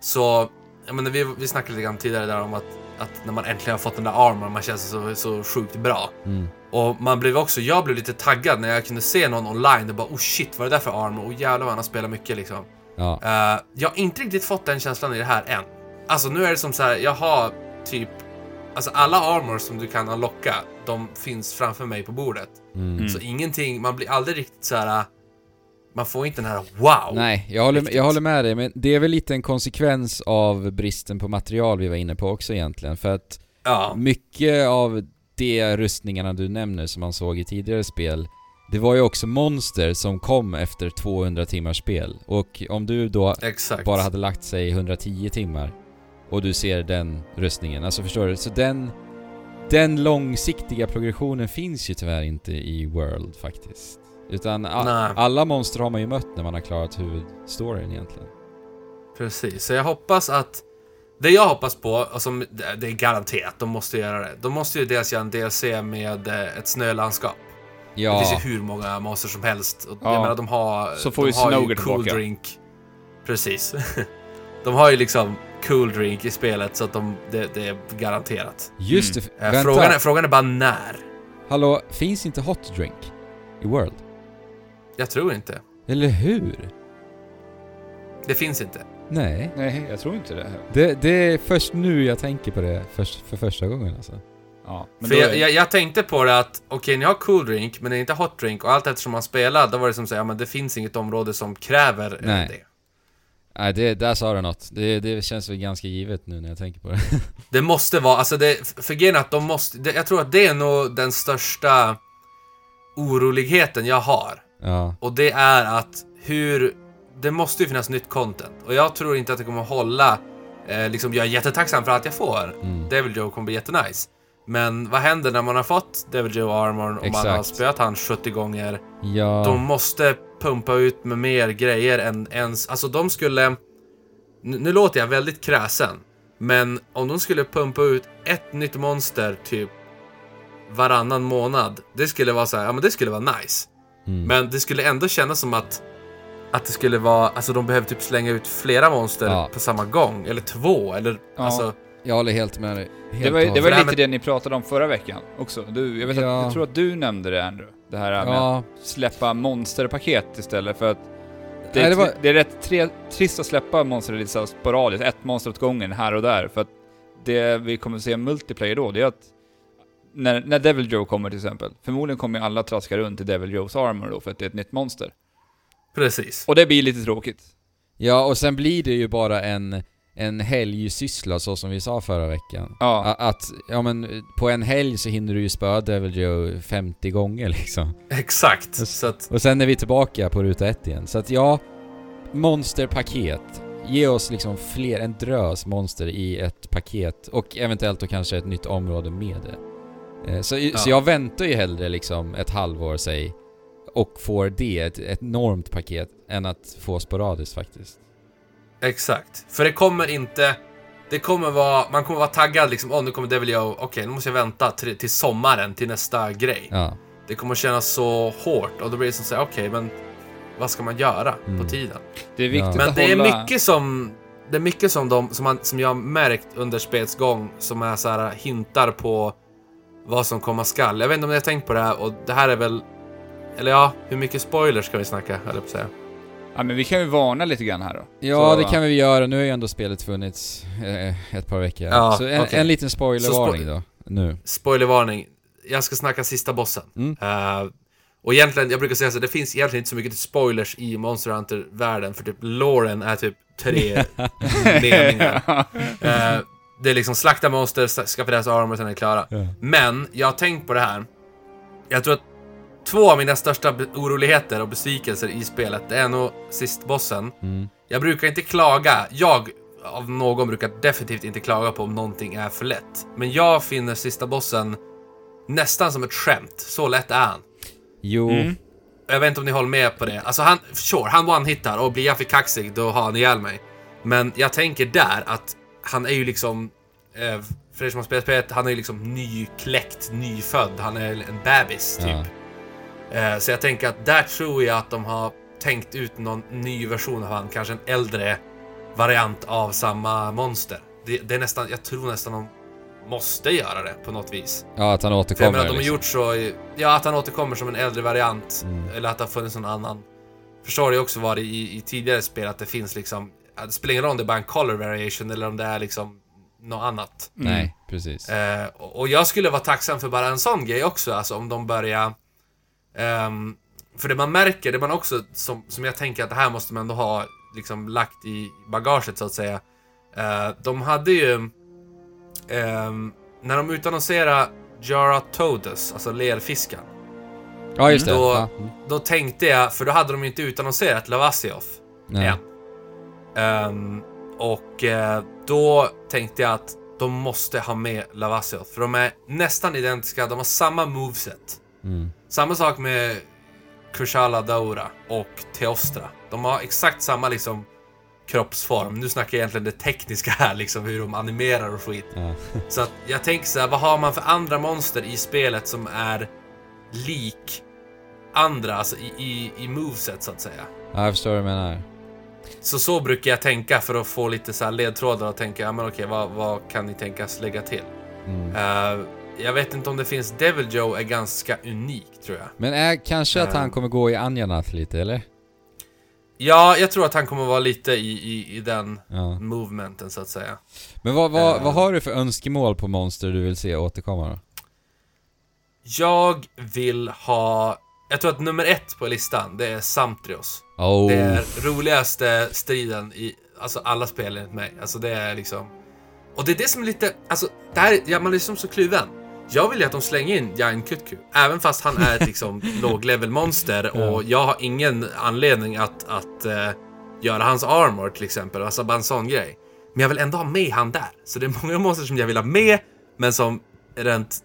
[SPEAKER 4] så... Jag menar, vi, vi snackade lite grann tidigare där om att, att när man äntligen har fått den där armor, man känns så, så sjukt bra.
[SPEAKER 1] Mm.
[SPEAKER 4] Och man blev också, jag blev lite taggad när jag kunde se någon online och bara oh shit vad är det där för armor? Och jävlar vad han har spelat mycket liksom.
[SPEAKER 1] Ja.
[SPEAKER 4] Eh, jag har inte riktigt fått den känslan i det här än. Alltså nu är det som så här, jag har typ... Alltså alla armor som du kan unlocka, de finns framför mig på bordet.
[SPEAKER 1] Mm.
[SPEAKER 2] Mm.
[SPEAKER 4] Så ingenting, man blir aldrig riktigt så här. Man får inte den här wow.
[SPEAKER 1] Nej, jag håller,
[SPEAKER 4] Riktigt.
[SPEAKER 1] jag håller med dig, men det är väl lite en konsekvens av bristen på material vi var inne på också egentligen, för att
[SPEAKER 4] Ja.
[SPEAKER 1] mycket av de rustningarna du nämner som man såg i tidigare spel, det var ju också monster som kom efter 200 timmars spel. Och om du då
[SPEAKER 4] Exakt.
[SPEAKER 1] bara hade lagt sig 110 timmar och du ser den rustningen, alltså förstår du? Så den, den långsiktiga progressionen finns ju tyvärr inte i World faktiskt. Utan a- alla monster har man ju mött när man har klarat huvudstoryn egentligen.
[SPEAKER 4] Precis, så jag hoppas att... Det jag hoppas på, och som det det är garanterat, de måste göra det. De måste ju dels göra en DLC med eh, ett snölandskap. Det
[SPEAKER 1] Ja,
[SPEAKER 4] finns ju hur många monster som helst. Och
[SPEAKER 2] Ja.
[SPEAKER 4] Jag menar, de har...
[SPEAKER 2] Så får
[SPEAKER 4] de
[SPEAKER 2] ju
[SPEAKER 4] har
[SPEAKER 2] Snoger
[SPEAKER 4] cool
[SPEAKER 2] tillbaka.
[SPEAKER 4] drink. Precis. de har ju liksom cool drink i spelet, så att de, det, det är garanterat.
[SPEAKER 1] just
[SPEAKER 2] Mm.
[SPEAKER 1] det.
[SPEAKER 4] Eh,
[SPEAKER 1] Vänta,
[SPEAKER 4] frågan, är, frågan är bara när.
[SPEAKER 1] hallå, finns inte Hot Drink i World?
[SPEAKER 4] Jag tror inte.
[SPEAKER 1] Eller hur?
[SPEAKER 4] Det finns inte.
[SPEAKER 1] Nej.
[SPEAKER 2] Nej, jag tror inte det.
[SPEAKER 1] Det, det är först nu jag tänker på det för, för första gången alltså.
[SPEAKER 2] Ja, men
[SPEAKER 4] För jag,
[SPEAKER 2] är-
[SPEAKER 4] jag, jag tänkte på det att, okej ni har cool drink, men det är inte hot drink. Och allt eftersom man spelar, då var det som att säga, ja, men det finns inget område som kräver
[SPEAKER 1] Nej.
[SPEAKER 4] det.
[SPEAKER 1] Nej, det, där sa du något. Det, det känns väl ganska givet nu när jag tänker på det.
[SPEAKER 4] Det måste vara, alltså det, för grejen att de måste, det, jag tror att det är nog den största oroligheten jag har.
[SPEAKER 1] ja.
[SPEAKER 4] Och det är att hur, det måste ju finnas nytt content. Och jag tror inte att det kommer att hålla, eh, liksom jag är jättetacksam för att jag får.
[SPEAKER 1] Mm.
[SPEAKER 4] Devil Joe kommer bli jättenice. Men vad händer när man har fått Devil Joe Armor och man har
[SPEAKER 1] Exakt.
[SPEAKER 4] spöat han 70 gånger?
[SPEAKER 1] Ja.
[SPEAKER 4] De måste pumpa ut med mer grejer än ens... Alltså de skulle... Nu, nu låter jag väldigt kräsen. Men om de skulle pumpa ut ett nytt monster typ varannan månad. Det skulle vara så här, ja men det skulle vara nice.
[SPEAKER 1] Mm.
[SPEAKER 4] Men det skulle ändå kännas som att att det skulle vara, alltså de behöver typ slänga ut flera monster
[SPEAKER 1] Ja.
[SPEAKER 4] på samma gång. Eller två, eller
[SPEAKER 2] Ja.
[SPEAKER 4] alltså...
[SPEAKER 1] Jag håller helt med dig. Helt
[SPEAKER 2] Det var, det var lite
[SPEAKER 4] men-
[SPEAKER 2] det ni pratade om förra veckan också. Du, jag, vet
[SPEAKER 1] Ja.
[SPEAKER 2] att, jag tror att du nämnde det Andrew. Det här med
[SPEAKER 1] Ja,
[SPEAKER 2] att släppa monsterpaket istället för att det,
[SPEAKER 1] Nej,
[SPEAKER 2] är,
[SPEAKER 1] det var-
[SPEAKER 2] det är rätt tre, trist att släppa monster lite så sporadiskt, ett monster åt gången här och där. För att det vi kommer se i multiplayer då, det är att när, när Devil Joe kommer till exempel, förmodligen kommer ju alla traska runt i Devil Joes armor då för att det är ett nytt monster.
[SPEAKER 4] Precis.
[SPEAKER 2] Och det blir lite tråkigt.
[SPEAKER 1] ja, och sen blir det ju bara en, en helgsyssla så som vi sa förra veckan.
[SPEAKER 2] Ja,
[SPEAKER 1] Att, ja men på en helg så hinner du ju spöa Devil Joe 50 gånger liksom.
[SPEAKER 4] Exakt. Så att,
[SPEAKER 1] Och sen är vi tillbaka på ruta ett igen. Så att ja, monsterpaket. Ge oss liksom fler, en drös monster i ett paket och eventuellt då kanske ett nytt område med det. Eh, Så, så
[SPEAKER 4] Ja.
[SPEAKER 1] jag väntar ju hellre liksom ett halvår säg och får det, ett, enormt paket, än att få sporadiskt faktiskt.
[SPEAKER 4] exakt. För det kommer inte... Det kommer vara... Man kommer vara taggad liksom, åh nu kommer Devil Joe, okej nu måste jag vänta till, till sommaren, till nästa grej.
[SPEAKER 1] Ja.
[SPEAKER 4] Det kommer kännas så hårt och då blir det som såhär, okej men vad ska man göra
[SPEAKER 1] Mm.
[SPEAKER 4] på tiden?
[SPEAKER 2] det är viktigt
[SPEAKER 4] Men
[SPEAKER 2] att
[SPEAKER 4] det är mycket som... Det är mycket som, de, som, man, som jag har märkt under spelets gång som är så här hintar på vad som komma skall. Jag vet inte om ni har tänkt på det här och det här är väl... Eller ja, hur mycket spoilers ska vi snacka, höll jag på att säga.
[SPEAKER 2] Ja, men vi kan ju varna lite grann här då.
[SPEAKER 1] Ja,
[SPEAKER 2] Så-
[SPEAKER 1] det kan vi göra. Nu har ju ändå spelet funnits eh, ett par veckor.
[SPEAKER 4] Ja,
[SPEAKER 1] så en,
[SPEAKER 4] okej.
[SPEAKER 1] en liten spoilervarning
[SPEAKER 4] Så
[SPEAKER 1] då, nu.
[SPEAKER 4] Spoilervarning. Jag ska snacka sista bossen.
[SPEAKER 1] Mm.
[SPEAKER 4] Eh, och egentligen, jag brukar säga så det finns egentligen inte så mycket spoilers i Monster Hunter-världen för typ Lauren är typ tre meningar. Eh, det är liksom slakta monster, skaffa deras armor och sen är det klara.
[SPEAKER 1] Ja.
[SPEAKER 4] Men, jag har tänkt på det här. Jag tror att två av mina största oroligheter och besvikelser i spelet, det är nog sistbossen.
[SPEAKER 1] Mm.
[SPEAKER 4] Jag brukar inte klaga. Jag, av någon, brukar definitivt inte klaga på om någonting är för lätt. Men jag finner sista bossen nästan som ett skämt. Så lätt är han.
[SPEAKER 1] Jo,
[SPEAKER 2] Mm.
[SPEAKER 4] Jag vet inte om ni håller med på det. Alltså han, sure, han one-hittar och blir jag för kaxig då har han ihjäl mig. Men jag tänker där att han är ju liksom, eh, för er som har spelat spelet, han är ju liksom nykläckt, nyfödd. Han är en bebis typ.
[SPEAKER 1] Ja.
[SPEAKER 4] Eh, så jag tänker att där tror jag att de har tänkt ut någon ny version av han, kanske en äldre variant av samma monster. Det, det är nästan, jag tror nästan de måste göra det på något vis.
[SPEAKER 1] ja att han
[SPEAKER 4] För jag
[SPEAKER 1] återkommer
[SPEAKER 4] menar, de har
[SPEAKER 1] liksom.
[SPEAKER 4] gjort så, ja att han återkommer som en äldre variant.
[SPEAKER 1] Mm.
[SPEAKER 4] Eller att det har funnits någon annan. Förstår det också varit i, i tidigare spel att det finns liksom, det spelar ingen roll om det är bara en color variation eller om det är liksom något annat.
[SPEAKER 2] Mm.
[SPEAKER 1] Nej, precis.
[SPEAKER 4] Eh, och och jag skulle vara tacksam för bara en sån grej också, alltså om de börjar... ehm, för det man märker, det man också, som, som jag tänker att det här måste man ändå ha liksom lagt i bagaget så att säga. Eh, de hade ju... ehm, när de utannonserade Jara Toadus, alltså lerfisken,
[SPEAKER 1] Ja, just det.
[SPEAKER 4] då-
[SPEAKER 1] Ja.
[SPEAKER 4] Då tänkte jag, för då hade de ju inte utannonserat Lavasioth
[SPEAKER 1] Nej.
[SPEAKER 4] än. Ehm, och eh, då tänkte jag att de måste ha med Lavasioth, för de är nästan identiska, de har samma moveset.
[SPEAKER 1] Mm.
[SPEAKER 4] Samma sak med Kushala Daura och Teostra. De har exakt samma liksom kroppsform. Nu snackar jag egentligen det tekniska här, liksom hur de animerar och skit.
[SPEAKER 1] Ja.
[SPEAKER 4] Så att jag tänker så här, vad har man för andra monster i spelet som är lik andra, alltså i, i, i moveset så att säga.
[SPEAKER 1] ja, jag förstår vad du menar.
[SPEAKER 4] Så så brukar jag tänka för att få lite så här ledtrådar och tänka, ja men okej, vad, vad kan ni tänkas lägga till?
[SPEAKER 1] Mm.
[SPEAKER 4] Eh, jag vet inte om det finns, Devil Joe är ganska unik tror jag.
[SPEAKER 1] Men är kanske att
[SPEAKER 4] Eh.
[SPEAKER 1] han kommer gå i Anjanath lite, eller?
[SPEAKER 4] Ja, jag tror att han kommer vara lite i, i, i den
[SPEAKER 1] Ja.
[SPEAKER 4] movementen så att säga.
[SPEAKER 1] Men vad, vad,
[SPEAKER 4] Eh.
[SPEAKER 1] vad har du för önskemål på monster du vill se återkomma då?
[SPEAKER 4] Jag vill ha, jag tror att nummer ett på listan, det är Samtrios.
[SPEAKER 1] Oh.
[SPEAKER 4] Det är roligaste striden i alltså alla spel enligt mig. Alltså det är liksom... Och det är det som är lite, alltså, det här, ja, man är liksom så kluven. Jag vill ju att de slänger in Jan Kutku, även fast han är ett liksom låg-level monster och jag har ingen anledning att, att eh, göra hans armor till exempel, alltså bara en sån grej. Men jag vill ändå ha med han där. Så det är många monster som jag vill ha med, men som rent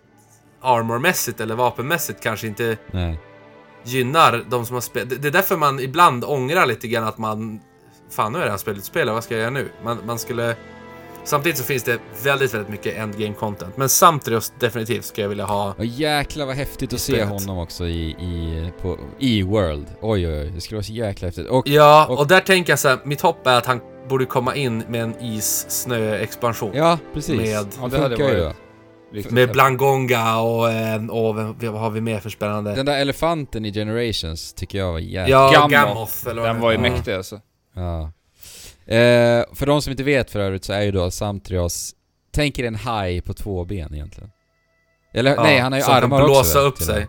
[SPEAKER 4] armormässigt eller vapenmässigt kanske inte
[SPEAKER 1] Nej.
[SPEAKER 4] gynnar de som har spelat. Det är därför man ibland ångrar lite grann att man... Fan, nu är det här spelet spelat, vad ska jag göra nu? Man, man skulle... Samtidigt så finns det väldigt, väldigt mycket endgame content. Men Samtrios definitivt skulle jag vilja ha.
[SPEAKER 1] Och jäklar vad häftigt att se honom också i, i, på, i World. Oj oj oj, det skulle vara så jäkla häftigt. Och
[SPEAKER 4] Ja,
[SPEAKER 1] och-
[SPEAKER 4] och, där tänker jag så här, mitt hopp är att han borde komma in med en is-snö-expansion.
[SPEAKER 1] ja, precis.
[SPEAKER 4] Med-
[SPEAKER 2] Ja, det hade
[SPEAKER 1] funkar ju
[SPEAKER 2] varit- Riktigt
[SPEAKER 4] Med. Blangonga och, eh, och vad har vi mer för spännande?
[SPEAKER 1] Den där elefanten i Generations tycker jag var jäkla...
[SPEAKER 4] ja,
[SPEAKER 2] Gammoth.
[SPEAKER 4] Gammoth. eller vad
[SPEAKER 2] Den var ju
[SPEAKER 4] ja.
[SPEAKER 2] mäktig alltså.
[SPEAKER 1] Ja. Eh, för de som inte vet för övrigt så är ju då Samtrios, tänk er en haj på två ben egentligen. Eller
[SPEAKER 4] Ja,
[SPEAKER 1] nej, han har ju armar
[SPEAKER 4] blåsa
[SPEAKER 1] också. väl,
[SPEAKER 4] upp sig.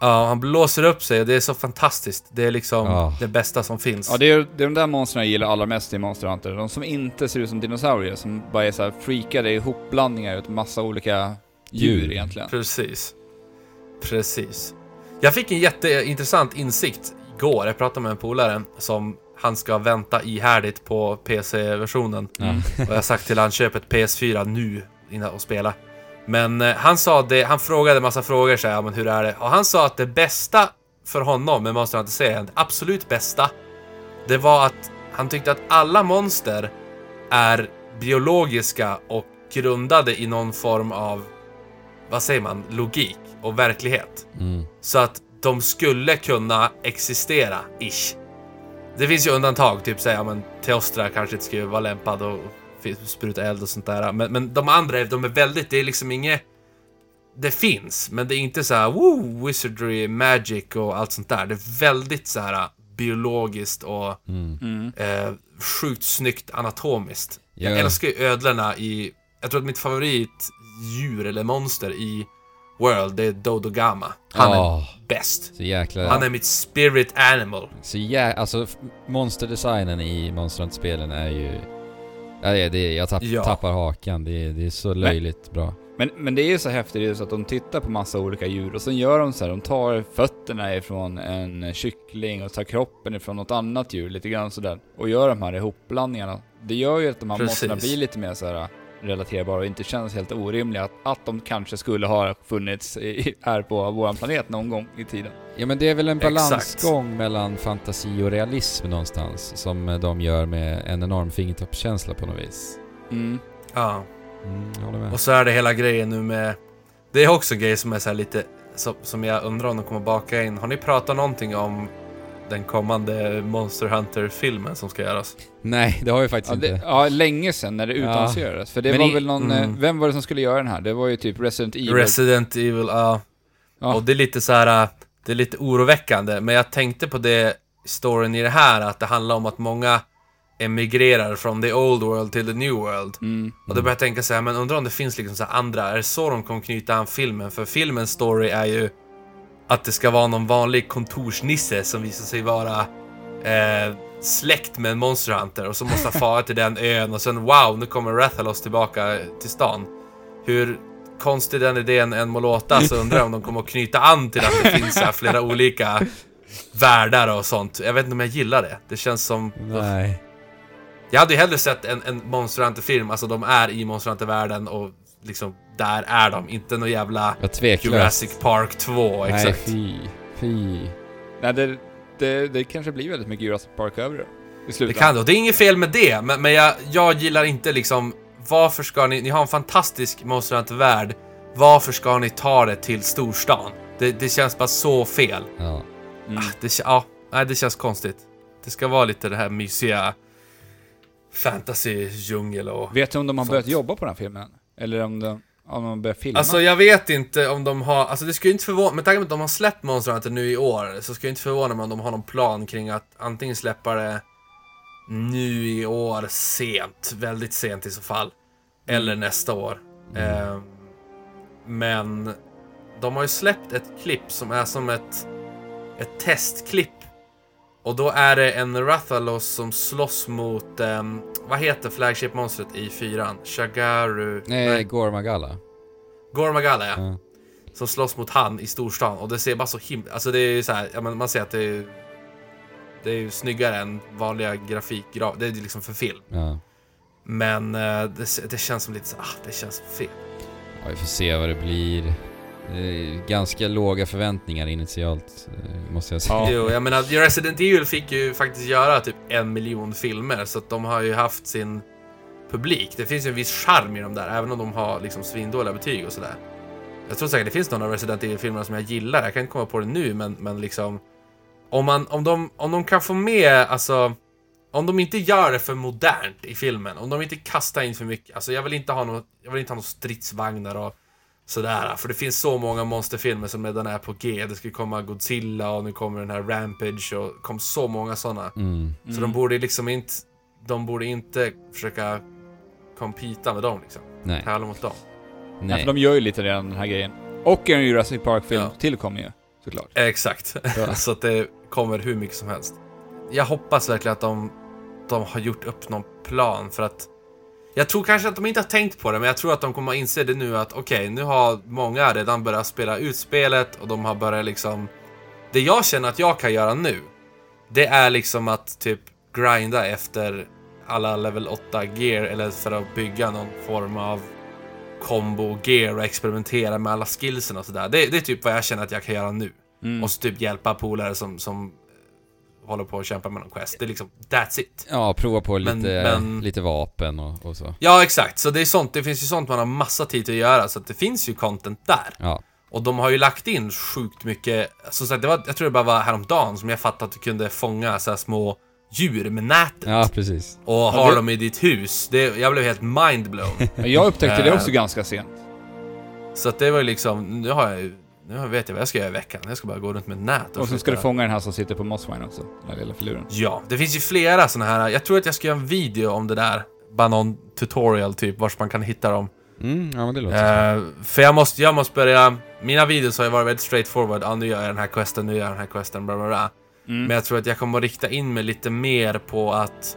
[SPEAKER 4] Ja, han blåser upp sig och det är så fantastiskt. Det är liksom
[SPEAKER 1] Ja.
[SPEAKER 4] det bästa som finns.
[SPEAKER 2] Ja, det är, det är de där monstren jag gillar allra mest i Monster Hunter. De som inte ser ut som dinosaurier, som bara är så här freakade ihopblandningar ut massa olika djur,
[SPEAKER 1] Djur.
[SPEAKER 2] egentligen.
[SPEAKER 4] Precis. Precis. Jag fick en jätteintressant insikt igår. Jag pratade med en polare som han ska vänta ihärdigt på PC-versionen.
[SPEAKER 1] Ja.
[SPEAKER 4] Och jag har sagt till han köp ett PS4 nu innan och spela. Men eh, han sa det, han frågade massa frågor så här, ja, men hur är det? Och han sa att det bästa för honom med Monster Hunter-serien, det absolut bästa, det var att han tyckte att alla monster är biologiska och grundade i någon form av, vad säger man, logik och verklighet.
[SPEAKER 1] Mm.
[SPEAKER 4] Så att de skulle kunna existera, ish. Det finns ju undantag, typ säga, ja, men Teostra kanske inte skulle vara lämpad och spruta eld och sånt där. Men, men de andra, de är väldigt, det är liksom inget... Det finns, men det är inte så här, woo, wizardry, magic och allt sånt där. Det är väldigt så här biologiskt och
[SPEAKER 1] Mm.
[SPEAKER 4] Eh, sjukt snyggt anatomiskt.
[SPEAKER 1] Ja.
[SPEAKER 4] Jag älskar ju ödlorna i... Jag tror att mitt favoritdjur eller monster i World, det är Dodogama. Han
[SPEAKER 1] Ja,
[SPEAKER 4] är bäst.
[SPEAKER 1] så jäkla...
[SPEAKER 4] Han är mitt spirit animal.
[SPEAKER 1] Så jä... Alltså, monsterdesignen i Monster Hunter-spelen är ju... Ja, det, det, jag tapp,
[SPEAKER 4] Ja.
[SPEAKER 1] tappar hakan. Det, det är så löjligt bra.
[SPEAKER 2] Men, men det är ju så häftigt så att de tittar på massa olika djur och sen gör de så här, de tar fötterna ifrån en kyckling och tar kroppen ifrån något annat djur, lite grann sådär. Och gör de här ihopblandningarna. Det gör ju att de här
[SPEAKER 4] Precis.
[SPEAKER 2] monsterna blir lite mer så här relaterbara och inte känns helt orimliga. Att, att de kanske skulle ha funnits i, här på våran planet någon gång i tiden.
[SPEAKER 1] Ja men det är väl en
[SPEAKER 4] Exakt.
[SPEAKER 1] balansgång mellan fantasi och realism någonstans som de gör med en enorm fingertoppskänsla på något vis.
[SPEAKER 2] Mm.
[SPEAKER 4] Ja.
[SPEAKER 1] Mm, jag håller med.
[SPEAKER 4] Och så är det hela grejen nu med... Det är också en grej som är så här lite... Som, som jag undrar om de kommer baka in. Har ni pratat någonting om den kommande Monster Hunter-filmen som ska göras?
[SPEAKER 1] Nej, det har vi faktiskt
[SPEAKER 2] Ja,
[SPEAKER 1] inte.
[SPEAKER 2] det, ja, länge sedan när det
[SPEAKER 1] Ja.
[SPEAKER 2] utannonserades. För det
[SPEAKER 1] Men
[SPEAKER 2] var
[SPEAKER 1] i-
[SPEAKER 2] väl någon...
[SPEAKER 4] mm.
[SPEAKER 2] eh, Vem var det som skulle göra den här? Det var ju typ Resident Evil.
[SPEAKER 4] Resident Evil, ja.
[SPEAKER 2] Ja.
[SPEAKER 4] Och det är lite så här... äh, Det är lite oroväckande. Men jag tänkte på det storyn i det här, att det handlar om att många emigrerar från the old world till the new world.
[SPEAKER 2] Mm.
[SPEAKER 4] Och då började jag tänka så här, men undrar om det finns liksom så här andra, är det så de kommer knyta an filmen? För filmens story är ju att det ska vara någon vanlig kontorsnisse som visar sig vara eh, släkt med en Monster Hunter och så måste han fara till den ön och sen wow, nu kommer Rathalos tillbaka till stan. Hur konstig den idén än må låta så undrar jag om de kommer att knyta an till att det finns här flera olika världar och sånt. Jag vet inte om jag gillar det. Det känns som...
[SPEAKER 1] Nej.
[SPEAKER 4] Jag hade ju hellre sett en, en Monster Hunter-film, alltså de är i Monster Hunter-världen och liksom där är de, inte någon jävla. Jurassic Park 2,
[SPEAKER 1] Nej,
[SPEAKER 4] exakt.
[SPEAKER 1] fy. Fy.
[SPEAKER 2] Nej, det, det, det kanske blir väldigt mycket Jurassic Park över det. I
[SPEAKER 4] Det
[SPEAKER 2] slutändan.
[SPEAKER 4] kan det, det är inget fel med det, men, men jag, jag gillar inte liksom, varför ska ni, ni har en fantastisk Monster Hunter-värld, varför ska ni ta det till storstan? Det, det känns bara så fel.
[SPEAKER 1] Ja.
[SPEAKER 2] Mm.
[SPEAKER 4] Det, kä- ja, nej, det känns konstigt. Det ska vara lite det här mysiga fantasy-djungel och...
[SPEAKER 2] Vet du om de har
[SPEAKER 4] Sånt.
[SPEAKER 2] börjat jobba på den här filmen? Eller om de, om de har börjat filma?
[SPEAKER 4] Alltså jag vet inte om de har, alltså det skulle inte förvåna, med tanke på att de har släppt Monster Hunter nu i år, så skulle jag inte förvåna mig om de har någon plan kring att antingen släppa det nu i år sent, väldigt sent i så fall, eller nästa år. Eh, men de har ju släppt ett klipp som är som ett, ett testklipp. Och då är det en Rathalos som slåss mot, ehm, vad heter flagship-monstret i fyran? Shagaru?
[SPEAKER 1] Nej, Gormagala.
[SPEAKER 4] Gormagala ja.
[SPEAKER 1] Ja.
[SPEAKER 4] Som slåss mot han i storstan och det ser bara så himla... Alltså det är så här, ja, man ser att det är... Det är ju snyggare än vanliga grafik, gra- det är ju liksom för film.
[SPEAKER 1] Ja.
[SPEAKER 4] Men eh, det, det känns som lite så, ah, det känns fel.
[SPEAKER 1] ja. Vi får se vad det blir. Eh, Ganska låga förväntningar initialt, eh, måste jag säga.
[SPEAKER 2] Ja.
[SPEAKER 4] Jo, jag menar, Resident Evil fick ju faktiskt göra typ en miljon filmer, så att de har ju haft sin publik. Det finns ju en viss charm i dem där, även om de har liksom svindåliga betyg och sådär. Jag tror säkert det finns någon av Resident Evil-filmerna som jag gillar, jag kan inte komma på det nu, men, men liksom... Om, man, om, de, om de kan få med, alltså... Om de inte gör det för modernt i filmen, om de inte kastar in för mycket, alltså jag vill inte ha något, jag vill inte ha några stridsvagnar och sådär, för det finns så många monsterfilmer som redan är på G. Det ska komma Godzilla och nu kommer den här Rampage och kom så många sådana.
[SPEAKER 1] Mm.
[SPEAKER 4] Så de borde liksom inte, de borde inte försöka competa med dem liksom.
[SPEAKER 1] Nej.
[SPEAKER 4] Tävla mot dem.
[SPEAKER 2] Ja,
[SPEAKER 1] Nej.
[SPEAKER 2] för de gör ju lite redan den här grejen. Och en Jurassic Park-film
[SPEAKER 4] Ja.
[SPEAKER 2] tillkommer ju, såklart.
[SPEAKER 4] Exakt.
[SPEAKER 2] Ja.
[SPEAKER 4] så att det kommer hur mycket som helst. Jag hoppas verkligen att de, de har gjort upp någon plan för att jag tror kanske att de inte har tänkt på det, men jag tror att de kommer att inse det nu att okej, nu har många redan börjat spela ut spelet och de har börjat liksom... Det jag känner att jag kan göra nu, det är liksom att typ grinda efter alla level 8 gear eller för att bygga någon form av combo gear och experimentera med alla skillsen och sådär. Det, det är typ vad jag känner att jag kan göra nu.
[SPEAKER 2] Mm.
[SPEAKER 4] Och så typ hjälpa polare som, som håller på att kämpa med någon quest. Det är liksom, that's it.
[SPEAKER 1] Ja, prova på lite,
[SPEAKER 4] Men- men-
[SPEAKER 1] lite vapen och, och så.
[SPEAKER 4] Ja, exakt. Så det är sånt, det finns ju sånt man har massa tid att göra, så att det finns ju content där.
[SPEAKER 1] Ja.
[SPEAKER 4] Och de har ju lagt in sjukt mycket, som sagt, det var, jag tror det bara var häromdagen som jag fattade att du kunde fånga så här små djur med nätet.
[SPEAKER 1] Ja, precis.
[SPEAKER 4] Och ha
[SPEAKER 2] Ja, det-
[SPEAKER 4] dem i ditt hus. Det, jag blev helt mindblown.
[SPEAKER 2] Men Jag upptäckte det
[SPEAKER 4] Eh.
[SPEAKER 2] också ganska sent.
[SPEAKER 4] så att det var ju liksom, nu har jag ju, nu vet jag vad jag ska göra i veckan. Jag ska bara gå runt med nät
[SPEAKER 2] Och sen ska
[SPEAKER 4] skjuta.
[SPEAKER 2] du fånga den här som sitter på Mosswine också, den här lilla filuren.
[SPEAKER 4] Ja, det finns ju flera såna här. Jag tror att jag ska göra en video om det där. Bara någon tutorial typ, vars man kan hitta dem.
[SPEAKER 1] Mm, ja men det låter så.
[SPEAKER 4] Eh, för jag måste, jag måste börja... Mina videos har ju varit väldigt straightforward. Ja, nu gör jag den här questen, nu gör jag den här questen, bla bla bla.
[SPEAKER 2] Mm.
[SPEAKER 4] Men jag tror att jag kommer att rikta in mig lite mer på att...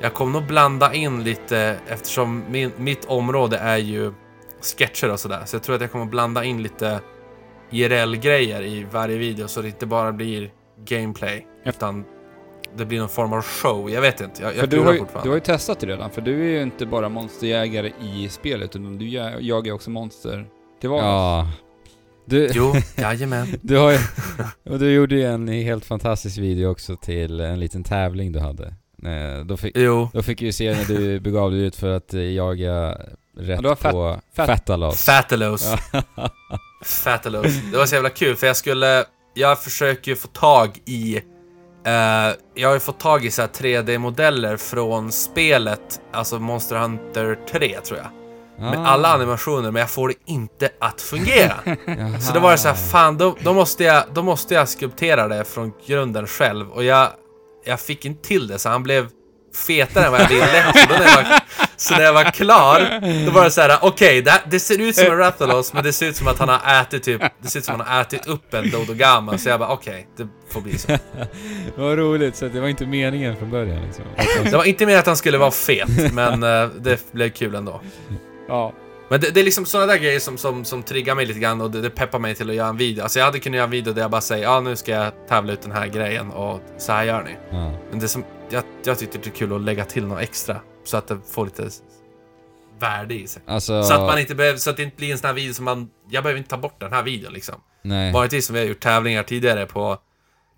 [SPEAKER 4] Jag kommer nog blanda in lite, eftersom min, mitt område är ju sketcher och sådär. Så jag tror att jag kommer att blanda in lite IRL-grejer i varje video, så det inte bara blir gameplay. Utan det blir någon form av show. Jag vet inte, jag, jag
[SPEAKER 2] du har, ju, du har ju testat det redan, för du är ju inte bara monsterjägare i spelet, utan du ja- jagar också monster till vardags.
[SPEAKER 1] Ja. Du,
[SPEAKER 4] Jo, jajamän.
[SPEAKER 1] du har ju... Och du gjorde ju en helt fantastisk video också till en liten tävling du hade. Eh, Då fick,
[SPEAKER 4] Jo.
[SPEAKER 1] då fick vi se när du begav dig ut för att eh, jaga rätt
[SPEAKER 2] du har fat-
[SPEAKER 1] på
[SPEAKER 2] fat-
[SPEAKER 1] Fatalos.
[SPEAKER 4] Fatalos.
[SPEAKER 1] Ja.
[SPEAKER 4] Fatalos. Det var så jävla kul för jag skulle... Jag försöker ju få tag i... eh, jag har ju fått tag i så här 3D-modeller från spelet, alltså Monster Hunter 3 tror jag. Med
[SPEAKER 1] Ah.
[SPEAKER 4] alla animationer, men jag får det inte att fungera. Så då var det så här, fan då, då, måste jag, då måste jag skulptera det från grunden själv. Och jag, jag fick inte till det, så han blev fetare än vad jag ville. Så, då när jag var, så när jag var klar, då var det så här: okej, det, det ser ut som en Rathalos, men det ser ut som att han har ätit typ, det ser ut som att han har ätit upp en Dodogama. Så jag bara, okej, det får bli så.
[SPEAKER 1] Vad roligt, så det var inte meningen från början liksom.
[SPEAKER 4] Det var inte mer att han skulle vara fet, men eh, det blev kul ändå.
[SPEAKER 2] Ja.
[SPEAKER 4] Men det, det är liksom sådana där grejer som, som, som triggar mig lite grann och det, det peppar mig till att göra en video. Alltså jag hade kunnat göra en video där jag bara säger ja nu ska jag tävla ut den här grejen och så här gör ni.
[SPEAKER 1] Ja.
[SPEAKER 4] Men det som, jag, jag tyckte det är kul att lägga till något extra. Så att det får lite värde i sig.
[SPEAKER 1] Alltså...
[SPEAKER 4] Så att man inte behöver, så att det inte blir en sån här video som man, jag behöver inte ta bort den här videon liksom.
[SPEAKER 1] Nej.
[SPEAKER 4] Vanligtvis som vi har gjort tävlingar tidigare på,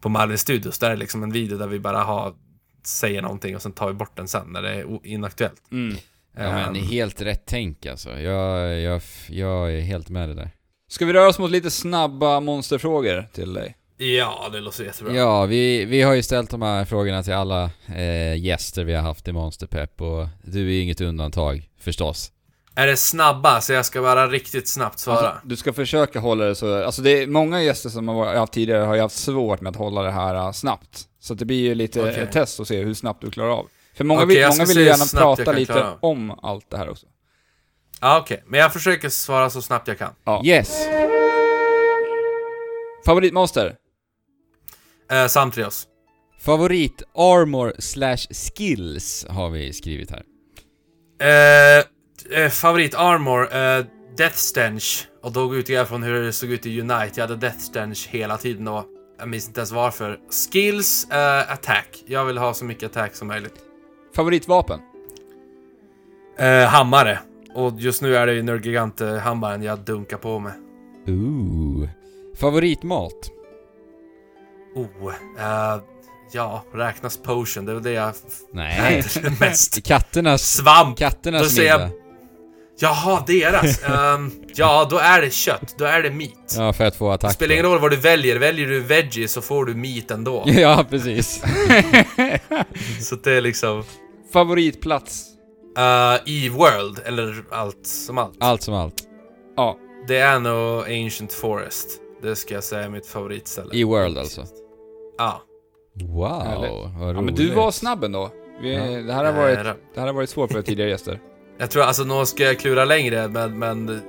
[SPEAKER 4] på Marvel Studios, där är det liksom en video där vi bara har, säger någonting och sen tar vi bort den sen när det är inaktuellt.
[SPEAKER 2] Mm.
[SPEAKER 1] Ja men
[SPEAKER 4] Ehm,
[SPEAKER 1] helt rätt tänk alltså. Jag, jag, jag är helt med det där.
[SPEAKER 2] Ska vi röra oss mot lite snabba monsterfrågor till dig?
[SPEAKER 4] Ja, det låter jättebra.
[SPEAKER 1] Ja, vi, vi har ju ställt de här frågorna till alla eh, gäster vi har haft i Monsterpepp och du är ju inget undantag, förstås.
[SPEAKER 4] Är det snabba, så jag ska bara riktigt snabbt svara?
[SPEAKER 2] Alltså, du ska försöka hålla det så... Alltså det är många gäster som har haft tidigare har ju haft svårt med att hålla det här äh, snabbt. Så det blir ju lite
[SPEAKER 4] Okej.
[SPEAKER 2] ett test att se hur snabbt du klarar av. För många
[SPEAKER 4] Okej,
[SPEAKER 2] vill, många vill gärna prata lite om allt det här också.
[SPEAKER 4] Ja, okej. Men jag försöker svara så snabbt jag kan.
[SPEAKER 2] Ja.
[SPEAKER 1] Yes!
[SPEAKER 2] Favoritmonster?
[SPEAKER 4] Eh, Samtrios.
[SPEAKER 1] Favorit armor slash skills har vi skrivit här.
[SPEAKER 4] Eh, eh, favorit armor, eh, Death Stench. Och då utgår jag från hur det såg ut i Unite. Jag hade Death Stench hela tiden och jag minns inte ens varför. Skills, eh, attack. Jag vill ha så mycket attack som möjligt.
[SPEAKER 2] Favoritvapen?
[SPEAKER 4] Eh, hammare. Och just nu är det ju Nörgigante-hammaren jag dunkar på med.
[SPEAKER 1] Ooh. Favoritmat?
[SPEAKER 4] Oh, eh, ja, räknas potion? Det är väl det jag
[SPEAKER 1] Nej.
[SPEAKER 4] mest.
[SPEAKER 1] Katternas...
[SPEAKER 4] Svamp! Då
[SPEAKER 1] Katternas
[SPEAKER 4] säger jag-
[SPEAKER 1] middag.
[SPEAKER 4] Jaha, deras. Ehm, ja, då är det kött. Då är det meat.
[SPEAKER 1] Ja, för att få attack.
[SPEAKER 4] Det spelar ingen roll vad du väljer. Väljer du veggie så får du meat ändå.
[SPEAKER 1] Ja, precis.
[SPEAKER 4] Så det är liksom...
[SPEAKER 2] Favoritplats?
[SPEAKER 4] eh, I World, eller allt som allt.
[SPEAKER 1] Allt som allt.
[SPEAKER 2] Ja.
[SPEAKER 4] Det är nog Ancient Forest. Det ska jag säga är mitt favoritställe.
[SPEAKER 1] I World alltså.
[SPEAKER 4] Ja.
[SPEAKER 1] Wow,
[SPEAKER 2] Härligt.
[SPEAKER 1] vad
[SPEAKER 2] ja men
[SPEAKER 1] roligt.
[SPEAKER 2] du var snabb ändå. Vi,
[SPEAKER 1] Ja.
[SPEAKER 2] det, här har varit, det här har varit svårt för tidigare gäster.
[SPEAKER 4] Jag tror, alltså nu ska jag klura längre, men, men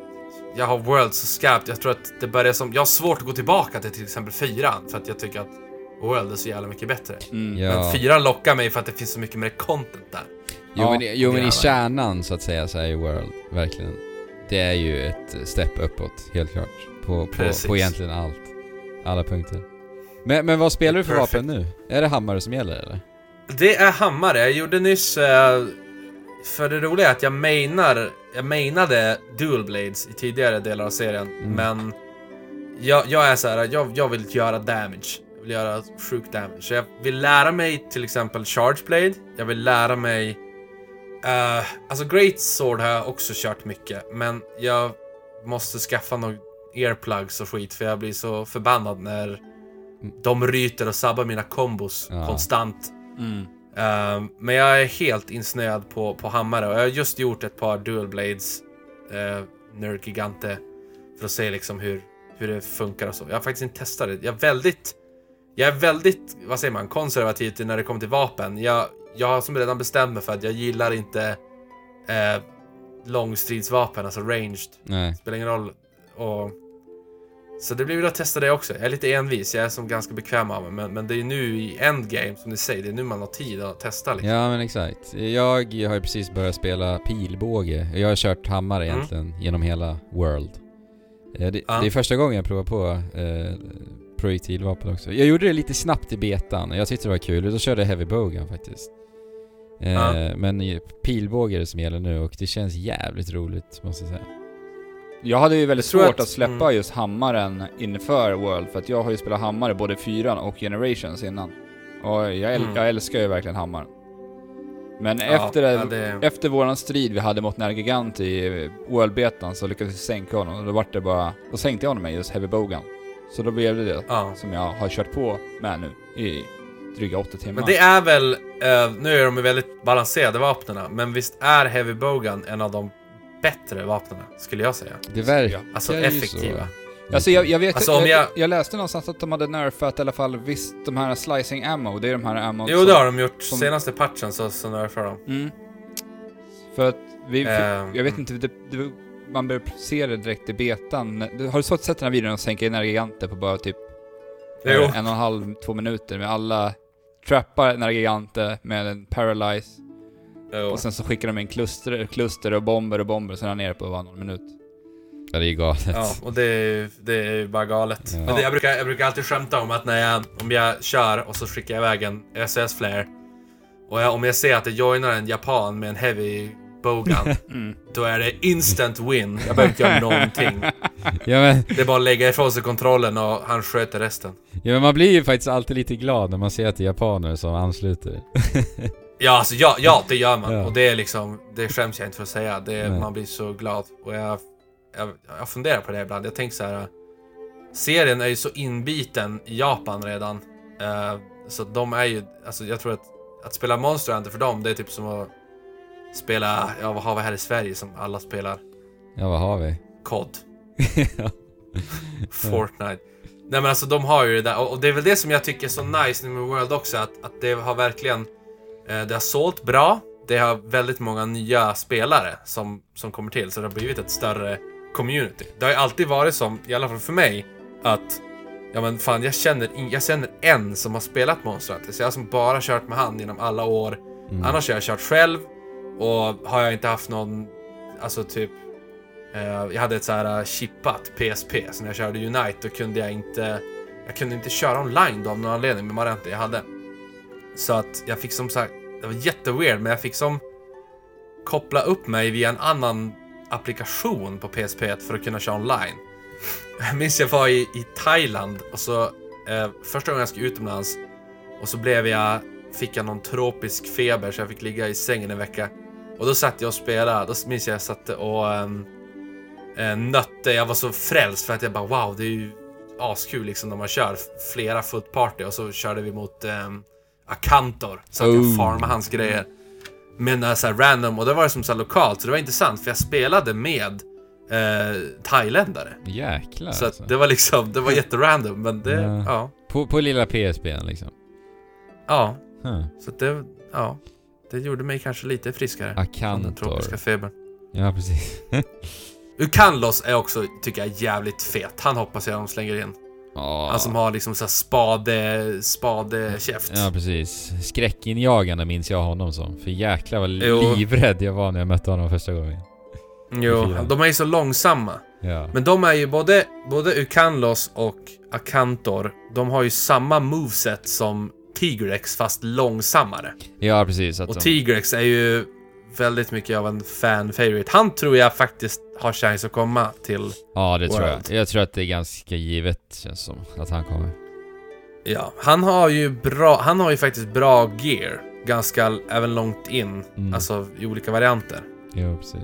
[SPEAKER 4] jag har World så skarpt. Jag tror att det börjar som... Jag har svårt att gå tillbaka till till exempel fyran, för att jag tycker att World är så jävla mycket bättre.
[SPEAKER 2] Mm.
[SPEAKER 1] Ja.
[SPEAKER 4] Men fyran lockar mig för att det finns så mycket mer content där.
[SPEAKER 1] Jo,
[SPEAKER 2] Ja,
[SPEAKER 1] men, jo men i kärnan så att säga så är ju World, verkligen. Det är ju ett step uppåt, helt klart. På, på,
[SPEAKER 4] Precis.
[SPEAKER 1] på egentligen allt. Alla punkter. Men, men vad spelar du för
[SPEAKER 4] Perfect.
[SPEAKER 1] vapen nu? Är det hammare som gäller eller?
[SPEAKER 4] Det är hammare. Jag gjorde nyss... eh, för det roliga är att jag mainar... Jag mainade Dual Blades i tidigare delar av serien,
[SPEAKER 1] Mm.
[SPEAKER 4] men... Jag, jag är så här, jag, jag vill göra damage. Jag vill göra sjuk damage. Så jag vill lära mig till exempel Charge Blade. Jag vill lära mig... eh, alltså Great Sword har jag också kört mycket, men jag måste skaffa några earplugs och skit för jag blir så förbannad när de ryter och sabbar mina kombos
[SPEAKER 1] Ja.
[SPEAKER 4] konstant.
[SPEAKER 2] Mm.
[SPEAKER 4] Ehm, men jag är helt insnöad på, på hammare och jag har just gjort ett par dual blades uh, Nerd Gigante för att se liksom hur, hur det funkar och så. Jag har faktiskt inte testat det. Jag är väldigt, jag är väldigt, vad säger man, konservativ när det kommer till vapen. Jag, jag har som redan bestämt mig för att jag gillar inte uh, långstridsvapen, alltså ranged.
[SPEAKER 1] Nej.
[SPEAKER 4] Spelar ingen roll. Och, så det blir väl att testa det också. Jag är lite envis, jag är som ganska bekväm av mig. Men, men det är ju nu i endgame, som ni säger, det är nu man har tid att testa liksom.
[SPEAKER 1] Ja men exakt. Jag har ju precis börjat spela pilbåge. Jag har kört hammare
[SPEAKER 4] Mm.
[SPEAKER 1] egentligen genom hela World. Eh, Det, det är första gången jag provar på eh, projektilvapen också. Jag gjorde det lite snabbt i betan, jag tyckte det var kul. Då körde jag Heavy Bogan faktiskt. Eh. Men pilbåge är det som gäller nu och det känns jävligt roligt måste jag säga.
[SPEAKER 2] Jag hade ju väldigt svårt att,
[SPEAKER 4] att-
[SPEAKER 2] släppa
[SPEAKER 4] mm.
[SPEAKER 2] just hammaren inför World, för att jag har ju spelat hammare både fyran och Generations innan. Och jag, äl-
[SPEAKER 4] Mm.
[SPEAKER 2] jag älskar ju verkligen hammaren. Men
[SPEAKER 4] Ja,
[SPEAKER 2] efter,
[SPEAKER 4] ja, det-
[SPEAKER 2] efter våran strid vi hade mot Nergigant i World-betan så lyckades vi sänka honom och då vart det bara... Då sänkte jag honom med just Heavy Bogan. Så då blev det det
[SPEAKER 4] Ja.
[SPEAKER 2] som jag har kört på med nu i dryga åtta timmar.
[SPEAKER 4] Men det är väl, eh, nu är de väldigt balanserade vapnen, men visst är Heavy Bogan en av de bättre vapnen, skulle jag säga.
[SPEAKER 1] Det verkar
[SPEAKER 4] Alltså effektiva.
[SPEAKER 1] så.
[SPEAKER 2] Alltså jag, jag vet,
[SPEAKER 4] Alltså, om
[SPEAKER 2] jag,
[SPEAKER 4] jag-
[SPEAKER 2] jag läste någonstans att de hade nerfat i alla fall visst de här slicing ammo, det är de här ammo
[SPEAKER 4] Jo, det har de gjort.
[SPEAKER 2] som-
[SPEAKER 4] Senaste patchen så, så nerfar de.
[SPEAKER 2] Mm. För att vi,
[SPEAKER 4] Ehm,
[SPEAKER 2] jag vet inte, det, det, man börjar se det direkt i betan. Har du så sett den här videon och sänka Nergiganter på bara typ
[SPEAKER 4] Jo.
[SPEAKER 2] en och en halv, två minuter med alla trappar Nergiganter med en paralyze
[SPEAKER 4] Jo.
[SPEAKER 2] och sen så skickar de in kluster, kluster och bomber och bomber och sen är han nere på bara någon minut.
[SPEAKER 1] Ja, det är galet.
[SPEAKER 4] Ja, och det är ju det är ju bara galet.
[SPEAKER 1] Ja.
[SPEAKER 4] Men det, jag, brukar, jag brukar alltid skämta om att när jag, om jag kör och så skickar jag iväg en SS-flare och jag, om jag ser att det joinar en japan med en heavy bowgun,
[SPEAKER 2] Mm.
[SPEAKER 4] då är det instant win. Jag behöver inte göra någonting.
[SPEAKER 1] Ja men,
[SPEAKER 4] Det är bara att lägga ifrån sig kontrollen och han sköter resten.
[SPEAKER 1] ja men man blir ju faktiskt alltid lite glad när man ser att det är japaner som ansluter.
[SPEAKER 4] Ja, alltså ja, ja det gör man.
[SPEAKER 1] Ja.
[SPEAKER 4] Och det är liksom, det skäms jag inte för att säga. Det man blir så glad. Och jag, jag, jag funderar på det ibland. Jag tänker så här. Serien är ju så inbiten i Japan redan. Eh, så de är ju, alltså jag tror att, att spela Monster Hunter för dem, det är typ som att spela, ja vad har vi här i Sverige som alla spelar?
[SPEAKER 1] Ja vad har vi?
[SPEAKER 4] COD. Fortnite. Nej men alltså de har ju det där och, och det är väl det som jag tycker är så nice nu med World också att, att det har verkligen Det har sålt bra Det har väldigt många nya spelare som, som kommer till så det har blivit ett större community. Det har ju alltid varit som, i alla fall för mig, att Ja men fan jag känner, jag känner en som har spelat Monster Hunter så jag har som bara kört med han genom alla år.
[SPEAKER 1] Mm.
[SPEAKER 4] Annars har jag kört själv och har jag inte haft någon, alltså typ eh, Jag hade ett så här eh, chippat PSP så när jag körde Unite då kunde jag inte Jag kunde inte köra online då av någon anledning med Marente jag hade. Så att jag fick som sagt, det var jätteweird men jag fick som koppla upp mig via en annan applikation på PSP för att kunna köra online. Jag minns jag var i, i Thailand och så eh, första gången jag skulle utomlands Och så blev jag, fick jag någon tropisk feber så jag fick ligga i sängen en vecka. Och då satt jag och spelade, då minns jag jag satt och ehm, eh, nötte, jag var så frälst för att jag bara wow, det är ju askul liksom när man kör flera foot party och så körde vi mot eh, Akantor. Så att jag
[SPEAKER 1] Oh.
[SPEAKER 4] farmade hans grejer. Men uh, så här random, och det var det som så lokalt, så det var intressant för jag spelade med eh, thailändare.
[SPEAKER 1] Jäklar
[SPEAKER 4] Så
[SPEAKER 1] alltså.
[SPEAKER 4] det var liksom, det var jätterandom, men det,
[SPEAKER 1] Ja.
[SPEAKER 4] ja.
[SPEAKER 1] på, på lilla PSPn liksom.
[SPEAKER 4] Ja,
[SPEAKER 1] Huh.
[SPEAKER 4] så det, ja. Det gjorde mig kanske lite friskare. Från den tropiska
[SPEAKER 1] Akantor.
[SPEAKER 4] febern.
[SPEAKER 1] Ja, precis.
[SPEAKER 4] Ukanlos är också, tycker jag, jävligt fet. Han hoppas jag de slänger in.
[SPEAKER 1] Ja.
[SPEAKER 4] Han som har liksom såhär spade, spadekäft.
[SPEAKER 1] Ja, precis. Skräckinjagande minns jag honom som. För jäklar vad
[SPEAKER 4] Jo.
[SPEAKER 1] livrädd jag var när jag mötte honom första gången.
[SPEAKER 4] jo, de är ju så långsamma.
[SPEAKER 1] Ja.
[SPEAKER 4] Men de är ju både, både Ukanlos och Akantor, de har ju samma moveset som Tigrex fast långsammare.
[SPEAKER 1] Ja, precis.
[SPEAKER 4] Och
[SPEAKER 1] de...
[SPEAKER 4] Tigrex är ju väldigt mycket av en fan favorite. Han tror jag faktiskt har chans att komma till,
[SPEAKER 1] Ja, det tror jag.
[SPEAKER 4] World.
[SPEAKER 1] Jag tror att det är ganska givet, känns som, att han kommer.
[SPEAKER 4] ja, han har ju bra, han har ju faktiskt bra gear. Ganska, även långt in,
[SPEAKER 1] Mm.
[SPEAKER 4] alltså i olika varianter.
[SPEAKER 1] Jo, precis.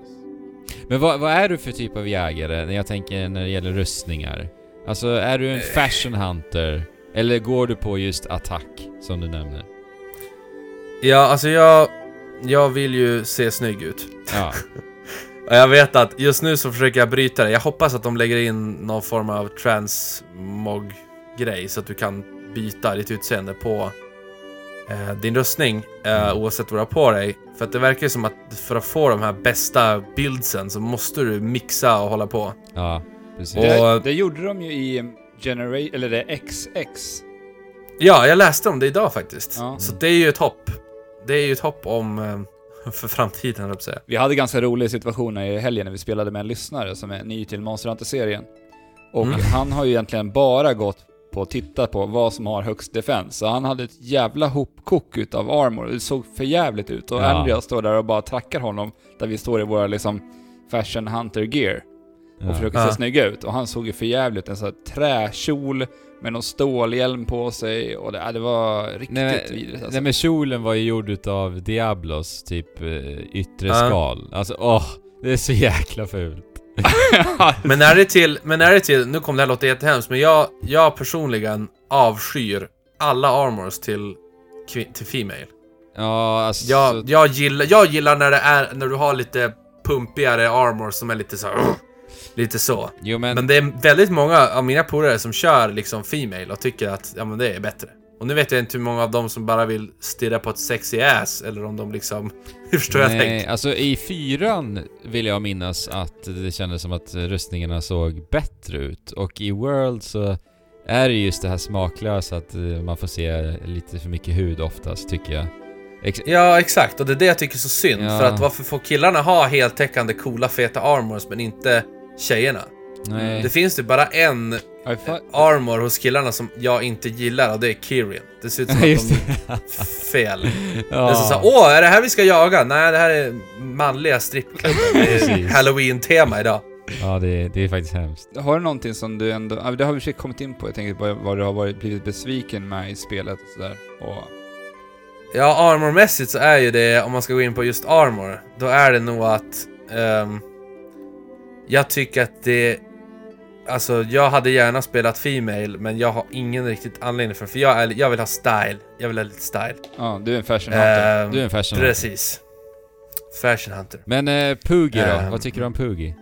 [SPEAKER 1] Men vad, vad är du för typ av jägare, när jag tänker när det gäller rustningar? Alltså, är du en
[SPEAKER 4] Eh.
[SPEAKER 1] fashion hunter? Eller går du på just attack, som du nämner?
[SPEAKER 4] Ja, alltså jag, jag vill ju se snygg ut.
[SPEAKER 1] Ja.
[SPEAKER 4] Och jag vet att just nu så försöker jag bryta det. Jag hoppas att de lägger in någon form av transmog-grej så att du kan byta ditt utseende på eh, din rustning eh,
[SPEAKER 1] Mm.
[SPEAKER 4] oavsett vad du har på dig. För att det verkar ju som att för att få de här bästa buildsen så måste du mixa och hålla på.
[SPEAKER 1] Ja, precis.
[SPEAKER 4] Och-
[SPEAKER 2] Det, det gjorde de ju i Generation, eller det är XX.
[SPEAKER 4] Ja, jag läste om det idag faktiskt.
[SPEAKER 2] Ja.
[SPEAKER 4] Så det är ju ett hopp. Det är ju ett hopp om eh, för framtiden, jag säga.
[SPEAKER 2] Vi hade ganska roliga situationer i helgen när vi spelade med en lyssnare som är ny till Monster Hunter-serien. Och
[SPEAKER 4] Mm.
[SPEAKER 2] han har ju egentligen bara gått på att titta på vad som har högst defense. Så han hade ett jävla hopkok utav armor. Det såg för jävligt ut. Och
[SPEAKER 1] Ja.
[SPEAKER 2] Andrea står där och bara trackar honom, där vi står i våra liksom Fashion Hunter gear och
[SPEAKER 1] Ja.
[SPEAKER 2] försöker
[SPEAKER 4] Ja.
[SPEAKER 2] se snygga ut. Och han såg ju för jävligt En sån här träkjol med någon stålhjälm på sig och det, det var riktigt
[SPEAKER 1] Nej,
[SPEAKER 2] vidrigt alltså.
[SPEAKER 1] Nej men kjolen var ju gjord utav Diablos, typ eh, yttre
[SPEAKER 4] Ja.
[SPEAKER 1] skal. Alltså åh, det är så jäkla fult.
[SPEAKER 4] Men är det till, men är det till, nu kommer det här låta jättehemskt, men jag, jag personligen avskyr alla armors till, till Female.
[SPEAKER 1] Ja, alltså...
[SPEAKER 4] Jag, jag, gillar, jag gillar när det är, när du har lite pumpigare armor som är lite så här, Lite så.
[SPEAKER 1] jo men...
[SPEAKER 4] Men det är väldigt många av mina polare som kör liksom Female och tycker att, ja men det är bättre. Och nu vet jag inte hur många av dem som bara vill stirra på ett sexy ass, eller om de liksom... Hur förstår jag
[SPEAKER 1] Nej,
[SPEAKER 4] tänkt?
[SPEAKER 1] alltså i fyran vill jag minnas att det kändes som att rustningarna såg bättre ut. Och i World så är det just det här smaklösa att eh, man får se lite för mycket hud oftast, tycker jag. Ex-
[SPEAKER 4] Ja, exakt. Och det är det jag tycker är så synd.
[SPEAKER 1] Ja.
[SPEAKER 4] För att varför får killarna ha heltäckande coola feta armors men inte tjejerna?
[SPEAKER 1] nej.
[SPEAKER 4] Det finns ju bara en armor hos killarna som jag inte gillar och det är Kirin. Det ser ut som att de
[SPEAKER 1] det.
[SPEAKER 4] fel.
[SPEAKER 1] ja.
[SPEAKER 4] Det är så såhär, åh, är det här vi ska jaga? Nej, det här är manliga strippklubbar. Är halloween-tema idag.
[SPEAKER 1] ja, det, det är faktiskt hemskt.
[SPEAKER 2] Har du någonting som du ändå, det har vi i och för sig kommit in på, jag tänker på vad du har varit, blivit besviken med i spelet och sådär. Och,
[SPEAKER 4] Ja, armormässigt så är ju det, om man ska gå in på just armor, då är det nog att... ehm, jag tycker att det... Alltså, jag hade gärna spelat Female, men jag har ingen riktigt anledning för För jag, är, jag vill ha style. Jag vill ha lite style.
[SPEAKER 2] ja, du är en fashion hunter.
[SPEAKER 4] Ehm,
[SPEAKER 1] Du är en fashion
[SPEAKER 4] Precis. Fashion hunter.
[SPEAKER 1] Men eh, Poogie då?
[SPEAKER 4] Ehm.
[SPEAKER 1] Vad tycker du om Poogie?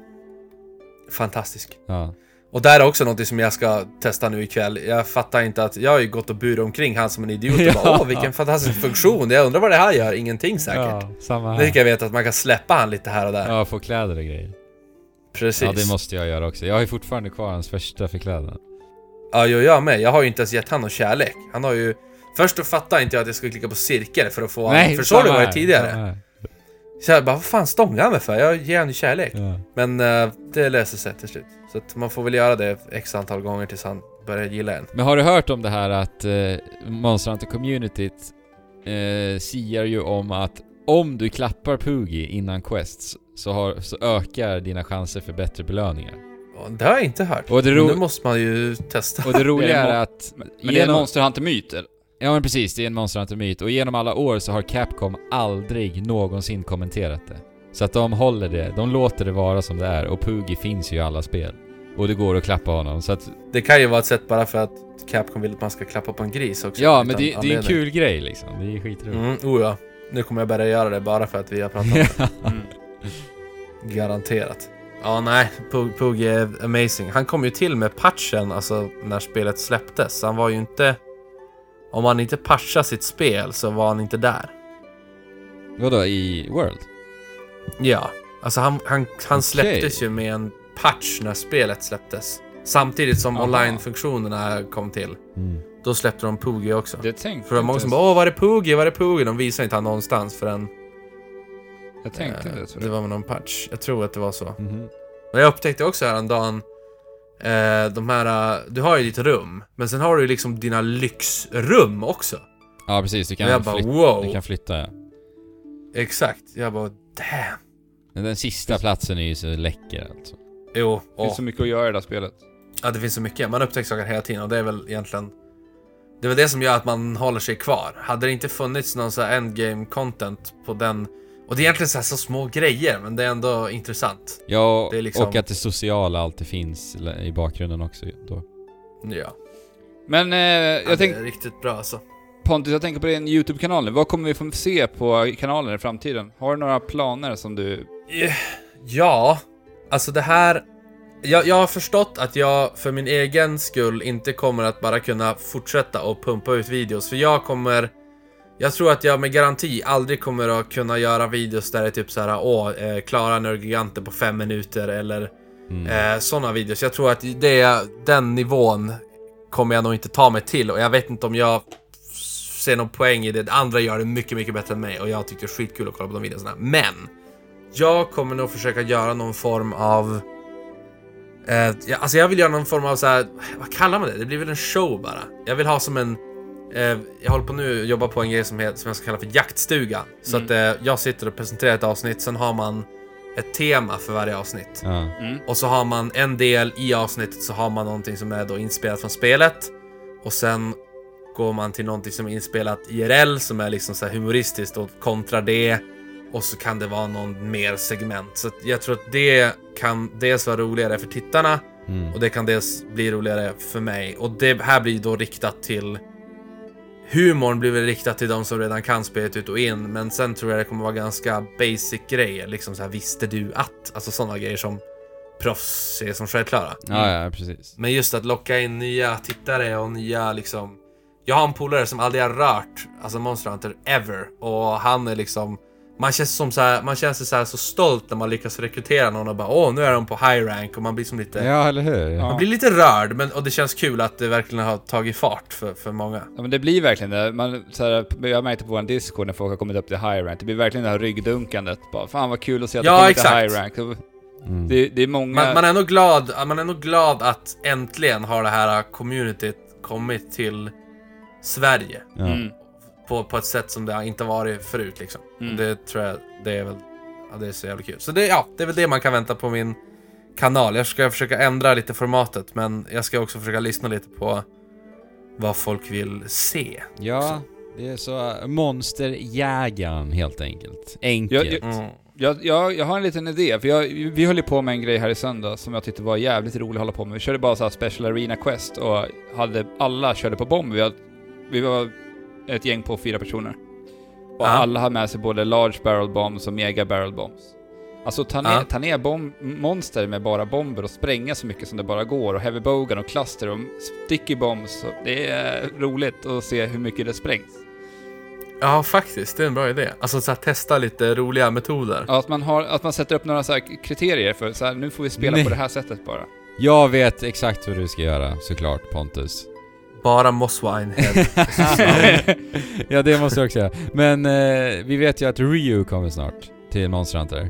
[SPEAKER 4] Fantastisk.
[SPEAKER 1] Ja.
[SPEAKER 4] Och där är också något som jag ska testa nu ikväll. Jag fattar inte att... Jag har ju gått och burit omkring han som en idiot och bara
[SPEAKER 1] Ja.
[SPEAKER 4] åh vilken fantastisk funktion. Jag undrar vad det här gör. Ingenting säkert.
[SPEAKER 1] Ja, samma
[SPEAKER 4] Nu
[SPEAKER 1] här.
[SPEAKER 4] fick jag veta att man kan släppa han lite här och där.
[SPEAKER 1] Ja, få kläder och grejer.
[SPEAKER 4] Precis.
[SPEAKER 1] Ja, det måste jag göra också. Jag har ju fortfarande kvar hans första förklädnad.
[SPEAKER 4] Ja, jo, jag med. Jag har ju inte ens gett han någon kärlek. Han har ju... Först då fattade inte jag att jag skulle klicka på cirkel för att få Nej, För så har det
[SPEAKER 1] samma
[SPEAKER 4] varit
[SPEAKER 1] här,
[SPEAKER 4] tidigare.
[SPEAKER 1] samma.
[SPEAKER 4] Så jag bara, vad fan stångar han mig för? Jag ger honom kärlek.
[SPEAKER 1] Ja.
[SPEAKER 4] Men eh, det löser sig till slut. Så att man får väl göra det x antal gånger tills han börjar gilla en.
[SPEAKER 1] Men har du hört om det här att eh, Monster Hunter Communityt eh, siar ju om att om du klappar Poogie innan quests så, har, så ökar dina chanser för bättre belöningar.
[SPEAKER 4] Det har jag inte hört.
[SPEAKER 1] Och det,
[SPEAKER 4] Men
[SPEAKER 1] ro-
[SPEAKER 4] nu måste man ju testa.
[SPEAKER 1] och det roliga
[SPEAKER 2] Det är
[SPEAKER 1] att...
[SPEAKER 2] Men det är en Monster Hunter-myt eller?
[SPEAKER 1] Ja men precis, det är en Monster Hunter-myt. Och genom alla år så har Capcom aldrig någonsin kommenterat det. Så att de håller det, de låter det vara som det är. Och Poogie finns ju i alla spel. Och det går att klappa honom, så att...
[SPEAKER 4] Det kan ju vara ett sätt bara för att Capcom vill att man ska klappa på en gris också.
[SPEAKER 1] Ja, men det, det är en kul grej liksom. Det är skitroligt.
[SPEAKER 4] Mm, oh ja. Nu kommer jag börja göra det bara för att vi har pratat om det.
[SPEAKER 2] Mm.
[SPEAKER 4] Garanterat. Ja, nej. Pug, Pug är amazing. Han kom ju till med patchen, alltså när spelet släpptes. Han var ju inte... Om han inte patchade sitt spel så var han inte där.
[SPEAKER 1] Vadå, i World?
[SPEAKER 4] Ja, alltså han, han, han
[SPEAKER 1] Okej.
[SPEAKER 4] släpptes ju med en patch när spelet släpptes. Samtidigt som online-funktionerna kom till.
[SPEAKER 1] Mm.
[SPEAKER 4] Då släppte de Poogie också.
[SPEAKER 2] Det tänkte
[SPEAKER 4] För det var många som bara Åh, var är Poogie? Var är Poogie? De visade inte han någonstans förrän
[SPEAKER 2] Jag tänkte
[SPEAKER 4] eh,
[SPEAKER 2] det. Så
[SPEAKER 4] det var med någon patch. Jag tror att det var så.
[SPEAKER 1] Mhm.
[SPEAKER 4] Och jag upptäckte också häromdagen eh, de här, eh, du har ju ditt rum, men sen har du ju liksom dina lyxrum också.
[SPEAKER 1] Ja precis, du kan,
[SPEAKER 4] jag bara
[SPEAKER 1] flytta,
[SPEAKER 4] wow.
[SPEAKER 1] du kan flytta ja.
[SPEAKER 4] Exakt. Jag bara damn.
[SPEAKER 1] Men den sista platsen är ju så läcker alltså.
[SPEAKER 4] Jo,
[SPEAKER 2] Det finns så mycket att göra i det här spelet.
[SPEAKER 4] Ja, det finns så mycket. Man upptäcker saker hela tiden och det är väl egentligen... Det är väl det som gör att man håller sig kvar. Hade det inte funnits någon så här endgame content på den... Och det är egentligen så, här så små grejer, men det är ändå intressant.
[SPEAKER 1] Ja,
[SPEAKER 4] liksom-
[SPEAKER 1] och att det sociala alltid finns i bakgrunden också då.
[SPEAKER 4] Ja.
[SPEAKER 2] Men eh,
[SPEAKER 4] ja
[SPEAKER 2] jag tänkte,
[SPEAKER 4] Det är riktigt bra alltså.
[SPEAKER 2] Pontus, jag tänker på din YouTube-kanal nu. Vad kommer vi få se på kanalen i framtiden? Har du några planer som du...
[SPEAKER 4] Ja, alltså det här... Jag, jag har förstått att jag för min egen skull inte kommer att bara kunna fortsätta och pumpa ut videos, för jag kommer... Jag tror att jag med garanti aldrig kommer att kunna göra videos där det är typ så här, åh, eh, klara Nörgiganten på fem minuter eller
[SPEAKER 1] Mm.
[SPEAKER 4] eh, sådana videos. Jag tror att det, den nivån kommer jag nog inte ta mig till och jag vet inte om jag ser någon poäng i det. Andra gör det mycket, mycket bättre än mig och jag tycker det är skitkul att kolla på de videorna. Men jag kommer nog försöka göra någon form av eh, alltså jag vill göra någon form av så här, vad kallar man det? Det blir väl en show bara. Jag vill ha som en eh, jag håller på nu att jobba på en grej som, heter, som jag ska kalla för jaktstuga. Så
[SPEAKER 2] Mm.
[SPEAKER 4] att eh, jag sitter och presenterar ett avsnitt, sen har man ett tema för varje avsnitt.
[SPEAKER 2] Mm.
[SPEAKER 4] Och så har man en del i avsnittet så har man någonting som är då inspelat från spelet. Och sen går man till någonting som är inspelat IRL som är liksom så här humoristiskt och kontra det. Och så kan det vara någon mer segment. Så att jag tror att det kan dels vara roligare för tittarna
[SPEAKER 1] Mm.
[SPEAKER 4] och det kan dels bli roligare för mig. Och det här blir då riktat till Humorn blir väl riktat till de som redan kan spelet ut och in, men sen tror jag det kommer vara ganska basic grejer, liksom så här visste du att? Alltså sådana grejer som proffs ser som självklara.
[SPEAKER 1] Ja, ja, precis.
[SPEAKER 4] Men just att locka in nya tittare och nya liksom... Jag har en polare som aldrig har rört alltså Monster Hunter ever och han är liksom... Man känns som så här, man känner sig så, här så stolt när man lyckas rekrytera någon och bara åh nu är de på high rank och man blir som lite...
[SPEAKER 1] Ja, eller hur?
[SPEAKER 2] Ja.
[SPEAKER 4] Man blir lite rörd men, och det känns kul att det verkligen har tagit fart för, för många.
[SPEAKER 2] Ja men det blir verkligen det. Man, så här, jag märkte på vår Discord när folk har kommit upp till high rank, det blir verkligen det här ryggdunkandet. Bara, Fan vad kul att se att
[SPEAKER 4] Ja,
[SPEAKER 2] det kommer till
[SPEAKER 4] exakt.
[SPEAKER 2] high rank. Så
[SPEAKER 1] Mm.
[SPEAKER 2] Det, det är många...
[SPEAKER 4] Man, man är ändå glad, man är ändå glad att äntligen har det här communityt kommit till Sverige.
[SPEAKER 1] Ja.
[SPEAKER 2] mm.
[SPEAKER 4] På, på ett sätt som det inte varit förut liksom.
[SPEAKER 2] Mm.
[SPEAKER 4] Det tror jag, det är väl, ja det är så jävla kul. Så det, ja, det är väl det man kan vänta på min kanal. Jag ska försöka ändra lite formatet, men jag ska också försöka lyssna lite på vad folk vill se.
[SPEAKER 1] ja, det är så monsterjägaren helt enkelt. Enkelt.
[SPEAKER 2] Jag- jag-
[SPEAKER 4] Mm.
[SPEAKER 2] Jag, jag, jag har en liten idé, för jag, vi höll ju på med en grej här i söndag som jag tyckte var jävligt rolig att hålla på med. Vi körde bara så här Special Arena Quest och hade, alla körde på bomb. Vi, hade, vi var ett gäng på fyra personer. Och
[SPEAKER 4] Ja.
[SPEAKER 2] alla har med sig både Large Barrel Bombs och Mega Barrel Bombs. Alltså ta ner, ta ner bomb, monster med bara bomber och spränga så mycket som det bara går. Och Heavy Bogan och Cluster och Sticky Bombs. Och det är roligt att se hur mycket det sprängs.
[SPEAKER 4] Ja, faktiskt. Det är en bra idé. Alltså så här, testa lite roliga metoder.
[SPEAKER 2] Ja, Att man, har, att man sätter upp några så här kriterier för så här, nu får vi spela
[SPEAKER 1] Nej.
[SPEAKER 2] på det här sättet bara.
[SPEAKER 1] Jag vet exakt vad du ska göra, såklart Pontus.
[SPEAKER 4] Bara Mosswine Head.
[SPEAKER 1] ja, det måste jag också göra. Men eh, vi vet ju att Ryu kommer snart till Monster Hunter.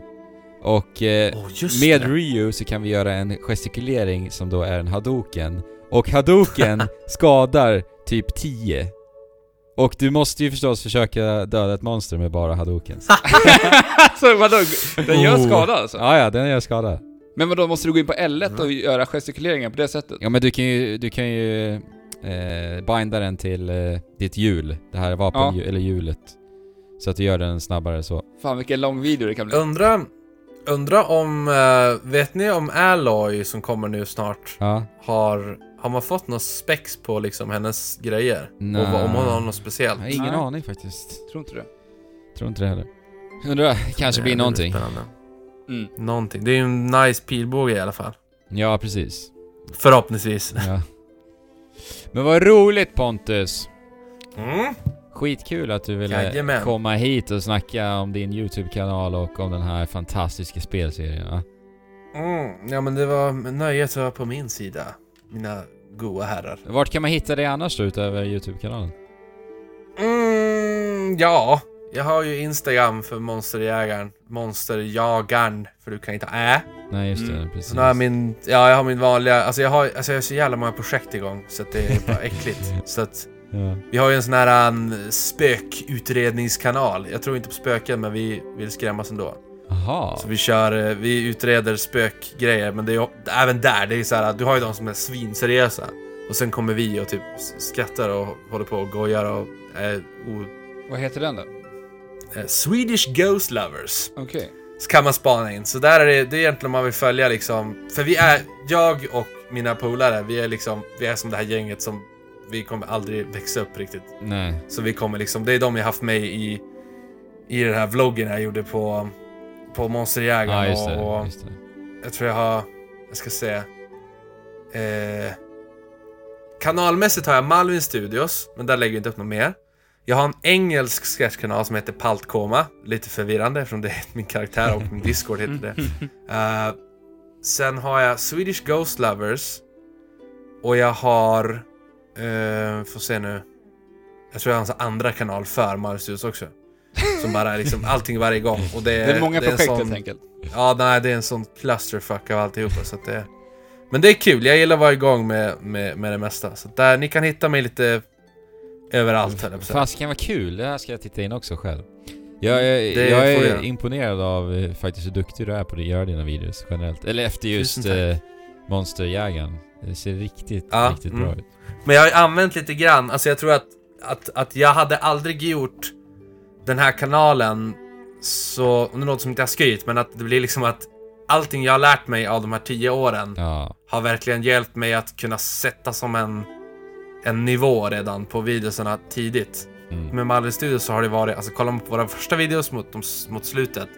[SPEAKER 1] Och eh,
[SPEAKER 4] just
[SPEAKER 1] med
[SPEAKER 4] det.
[SPEAKER 1] Ryu så kan vi göra en gestikulering som då är en Hadoken. Och Hadoken skadar typ 10. Och du måste ju förstås försöka döda ett monster med bara Hadokens.
[SPEAKER 2] alltså vadå? Den gör
[SPEAKER 1] Oh.
[SPEAKER 2] skada alltså?
[SPEAKER 1] ja, ja, den gör skada.
[SPEAKER 2] Men vadå, måste du gå in på L1 och göra gestikuleringar på det sättet?
[SPEAKER 1] Ja men du kan ju, du kan ju eh, binda den till eh, ditt hjul. Det här vapen eller hjulet. Så att du gör den snabbare så.
[SPEAKER 2] Fan vilken lång video det kan bli.
[SPEAKER 4] Undra, undra om, eh, vet ni om Alloy som kommer nu snart,
[SPEAKER 1] Ja.
[SPEAKER 4] har, har man fått något spex på liksom hennes grejer?
[SPEAKER 1] Nej.
[SPEAKER 4] Och om hon har något speciellt?
[SPEAKER 1] Jag har ingen
[SPEAKER 2] Nej.
[SPEAKER 1] aning faktiskt.
[SPEAKER 2] Tror inte det.
[SPEAKER 1] Tror inte det heller. Undrar, kanske
[SPEAKER 4] Det
[SPEAKER 1] blir någonting.
[SPEAKER 2] Mm.
[SPEAKER 4] Någonting. Det är ju en nice pilbåge i alla fall.
[SPEAKER 1] Ja, precis.
[SPEAKER 4] Förhoppningsvis.
[SPEAKER 1] Ja. Men vad roligt Pontus!
[SPEAKER 4] Mm.
[SPEAKER 1] Skitkul att du ville
[SPEAKER 4] Jajamän.
[SPEAKER 1] komma hit och snacka om din YouTube-kanal och om den här fantastiska spelserien. va?
[SPEAKER 4] Mm. Ja men det var nöjet att vara på min sida. Mina goa herrar.
[SPEAKER 1] Vart kan man hitta dig annars då utöver YouTube-kanalen?
[SPEAKER 4] Mm, ja. Jag har ju Instagram för Monsterjägaren. Monsterjagaren. För du kan inte Ä.
[SPEAKER 1] Nej just det,
[SPEAKER 2] Mm.
[SPEAKER 1] precis.
[SPEAKER 4] Sen har jag min, ja jag har min vanliga, alltså jag har, alltså jag har så jävla många projekt igång så att det är bara äckligt. Så att
[SPEAKER 1] Ja.
[SPEAKER 4] vi har ju en sån här um, spökutredningskanal. Jag tror inte på spöken men vi vill skrämmas ändå.
[SPEAKER 1] Aha.
[SPEAKER 4] Så vi kör, eh, vi utreder spökgrejer men det är även där, det är så här, du har ju de som är svinseriösa. Och sen kommer vi och typ skrattar och håller på och gojar och är o,
[SPEAKER 2] Vad heter den då?
[SPEAKER 4] Eh, Swedish Ghost Lovers.
[SPEAKER 2] Okej.
[SPEAKER 4] Så kan man spana in. Så där är det, det är egentligen man vill följa liksom. För vi är, jag och mina polare, vi är liksom, vi är som det här gänget som vi kommer aldrig växa upp riktigt.
[SPEAKER 1] Nej.
[SPEAKER 4] Så vi kommer liksom, det är de jag haft med i, i den här vloggen jag gjorde på, på Monsterjägaren.
[SPEAKER 1] Ja, just
[SPEAKER 4] och,
[SPEAKER 1] det.
[SPEAKER 4] och
[SPEAKER 1] Just det.
[SPEAKER 4] jag tror jag har, jag ska se. Eh, kanalmässigt har jag Malvin Studios, men där lägger jag inte upp något mer. Jag har en engelsk sketchkanal som heter Paltkoma. Lite förvirrande eftersom det är min karaktär och min Discord heter det. Eh, sen har jag Swedish Ghost Lovers. Och jag har... Uh, får se nu. Jag tror jag har en sån andra kanal för Studios också. Som bara är liksom allting varje gång. Och det,
[SPEAKER 2] Det är många
[SPEAKER 4] det en
[SPEAKER 2] projekt
[SPEAKER 4] sån-
[SPEAKER 2] helt enkelt.
[SPEAKER 4] Ja, nej, det är en sån clusterfuck av alltihopa så att det... Men det är kul, jag gillar att vara igång med, med, med det mesta. Så där, ni kan hitta mig lite överallt höll jag på att.
[SPEAKER 1] Fast kan vara kul, det här ska jag titta in också själv. Jag är, jag är imponerad av eh, faktiskt hur duktig du är på att göra dina videos generellt. Eller efter just eh, Monsterjägaren. Det ser riktigt,
[SPEAKER 4] Ja,
[SPEAKER 1] riktigt
[SPEAKER 4] mm.
[SPEAKER 1] bra ut.
[SPEAKER 4] Men jag har ju använt lite grann, alltså jag tror att, att, att jag hade aldrig gjort den här kanalen så, det låter som inte jag skryt, men att det blir liksom att allting jag har lärt mig av de här tio åren
[SPEAKER 1] Ja.
[SPEAKER 4] har verkligen hjälpt mig att kunna sätta som en, en nivå redan på videosarna tidigt.
[SPEAKER 1] Mm.
[SPEAKER 4] Med Malmö Studios så har det varit, alltså kollar man på våra första videos mot, mot slutet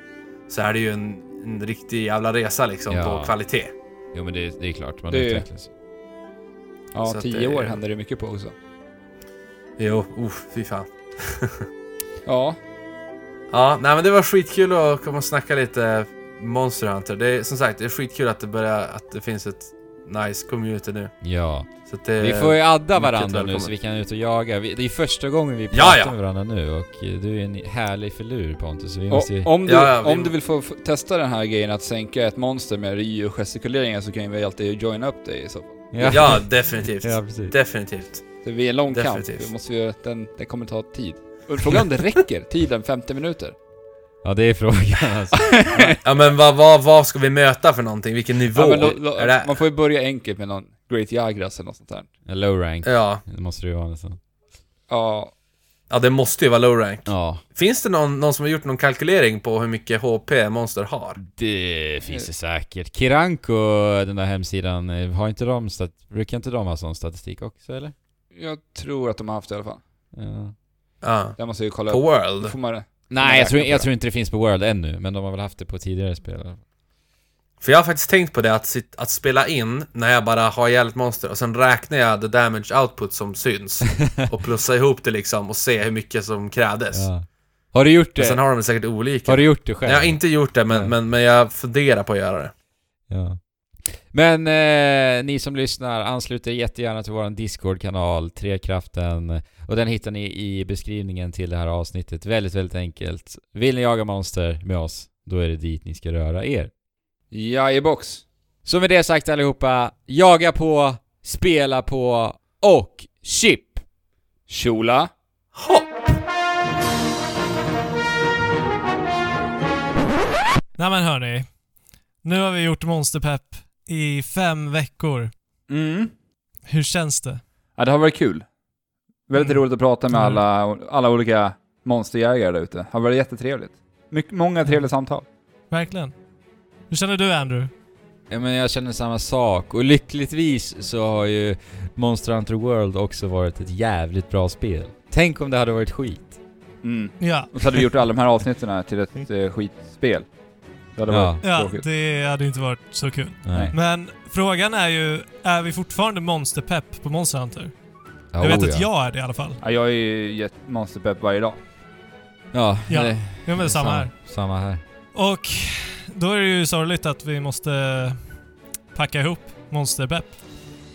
[SPEAKER 4] så är det ju en, en riktig jävla resa liksom
[SPEAKER 1] Ja.
[SPEAKER 4] på kvalitet.
[SPEAKER 1] Jo men det, det är klart, man
[SPEAKER 2] Det-
[SPEAKER 1] utvecklas.
[SPEAKER 2] Ja,
[SPEAKER 4] Så
[SPEAKER 2] tio
[SPEAKER 4] det-
[SPEAKER 2] år händer det mycket på också.
[SPEAKER 4] Jo, uh, fy fan.
[SPEAKER 2] Ja,
[SPEAKER 4] Ja, nej men det var skitkul att komma och snacka lite Monster Hunter. Det är som sagt, det är skitkul att det börjar, att det finns ett nice community nu.
[SPEAKER 1] Ja.
[SPEAKER 4] Så att det,
[SPEAKER 1] Vi får ju adda varandra nu så vi kan ut och jaga. Vi, det är första gången vi
[SPEAKER 4] Ja,
[SPEAKER 1] pratar
[SPEAKER 4] ja.
[SPEAKER 1] med varandra nu och eh, du är en härlig filur Pontus. Vi
[SPEAKER 2] och,
[SPEAKER 1] måste ju...
[SPEAKER 2] om, du,
[SPEAKER 4] Ja, ja, vi-
[SPEAKER 2] om du vill få testa den här grejen att sänka ett monster med Ryu-gestikuleringar så kan vi alltid joina upp dig i så fall.
[SPEAKER 4] Ja, definitivt.
[SPEAKER 1] ja precis.
[SPEAKER 4] Definitivt.
[SPEAKER 2] Det blir en lång kamp,
[SPEAKER 4] Definitivt.
[SPEAKER 2] vi måste ju, den, den kommer ta tid. Och Frågan om det räcker, tiden 50 minuter.
[SPEAKER 1] Ja det är frågan alltså.
[SPEAKER 4] Ja men vad, vad, vad ska vi möta för någonting? Vilken nivå?
[SPEAKER 2] Ja, men lo, lo,
[SPEAKER 4] är det?
[SPEAKER 2] Man får ju börja enkelt med någon Great Jagras eller något sånt där.
[SPEAKER 1] En low rank.
[SPEAKER 4] Ja.
[SPEAKER 1] Det måste det ju vara nästan.
[SPEAKER 2] Ja,
[SPEAKER 4] ja, det måste ju vara low rank.
[SPEAKER 1] Ja.
[SPEAKER 4] Finns det någon, någon som har gjort någon kalkylering på hur mycket HP monster har?
[SPEAKER 1] Det finns det säkert. Kiranko, den där hemsidan, har inte de stat- brukar inte de ha sån statistik också eller?
[SPEAKER 2] jag tror att de har haft det i alla fall.
[SPEAKER 1] Ja.
[SPEAKER 4] Ja.
[SPEAKER 2] Jag måste ju kolla
[SPEAKER 4] På
[SPEAKER 2] upp. Då
[SPEAKER 4] World?
[SPEAKER 2] får man
[SPEAKER 1] Nej, jag tror, jag
[SPEAKER 2] det.
[SPEAKER 1] tror inte det finns på World ännu, men de har väl haft det på tidigare spel.
[SPEAKER 4] För jag har faktiskt tänkt på det, att, sit, att spela in när jag bara har ihjäl ett monster och sen räknar jag the damage output som syns. och plussa ihop det liksom och se hur mycket som krävdes.
[SPEAKER 1] Ja. Har du gjort
[SPEAKER 4] Men sen
[SPEAKER 1] det?
[SPEAKER 4] har de säkert olika.
[SPEAKER 1] Har du gjort det själv?
[SPEAKER 4] Jag har inte gjort det, men,
[SPEAKER 1] Nej.
[SPEAKER 4] men, men jag funderar på att göra det.
[SPEAKER 1] Ja. Men eh, ni som lyssnar, anslut er jättegärna till vår Discord-kanal, Trekraften. Och den hittar ni i beskrivningen till det här avsnittet. Väldigt, väldigt enkelt. Vill ni jaga monster med oss, då är det dit ni ska röra er.
[SPEAKER 2] Ja, i box.
[SPEAKER 1] Så med det sagt allihopa, jaga på, spela på och chip!
[SPEAKER 2] Chola.
[SPEAKER 4] Hopp!
[SPEAKER 3] Nej men hörni. Nu har vi gjort Monsterpepp i fem veckor.
[SPEAKER 2] Mm.
[SPEAKER 3] Hur känns det?
[SPEAKER 2] Ja, det har varit kul. Väldigt
[SPEAKER 3] Mm.
[SPEAKER 2] roligt att prata med
[SPEAKER 3] Mm.
[SPEAKER 2] alla, alla olika monsterjägare där ute. Det har varit jättetrevligt. Mycket, många trevliga samtal.
[SPEAKER 3] Verkligen. Hur känner du Andrew?
[SPEAKER 1] Ja, men jag känner samma sak. Och lyckligtvis så har ju Monster Hunter World också varit ett jävligt bra spel. Tänk om det hade varit skit.
[SPEAKER 2] Mm.
[SPEAKER 3] Ja.
[SPEAKER 2] Och så hade vi gjort alla de här avsnitten till ett eh, skitspel. Det hade
[SPEAKER 1] Ja.
[SPEAKER 2] varit
[SPEAKER 3] Ja,
[SPEAKER 2] tråkigt.
[SPEAKER 3] det hade inte varit så kul.
[SPEAKER 1] Nej.
[SPEAKER 3] Men frågan är ju, är vi fortfarande monsterpepp på Monster Hunter?
[SPEAKER 1] Ja,
[SPEAKER 3] jag vet
[SPEAKER 1] oh,
[SPEAKER 3] att
[SPEAKER 1] ja.
[SPEAKER 3] jag är det i alla fall.
[SPEAKER 2] Ja, jag är ju monsterpepp varje dag.
[SPEAKER 1] Ja,
[SPEAKER 3] Ja,
[SPEAKER 1] det-
[SPEAKER 3] Ja, men samma här.
[SPEAKER 1] Samma här.
[SPEAKER 3] Och då är det ju sorgligt att vi måste packa ihop monsterpepp.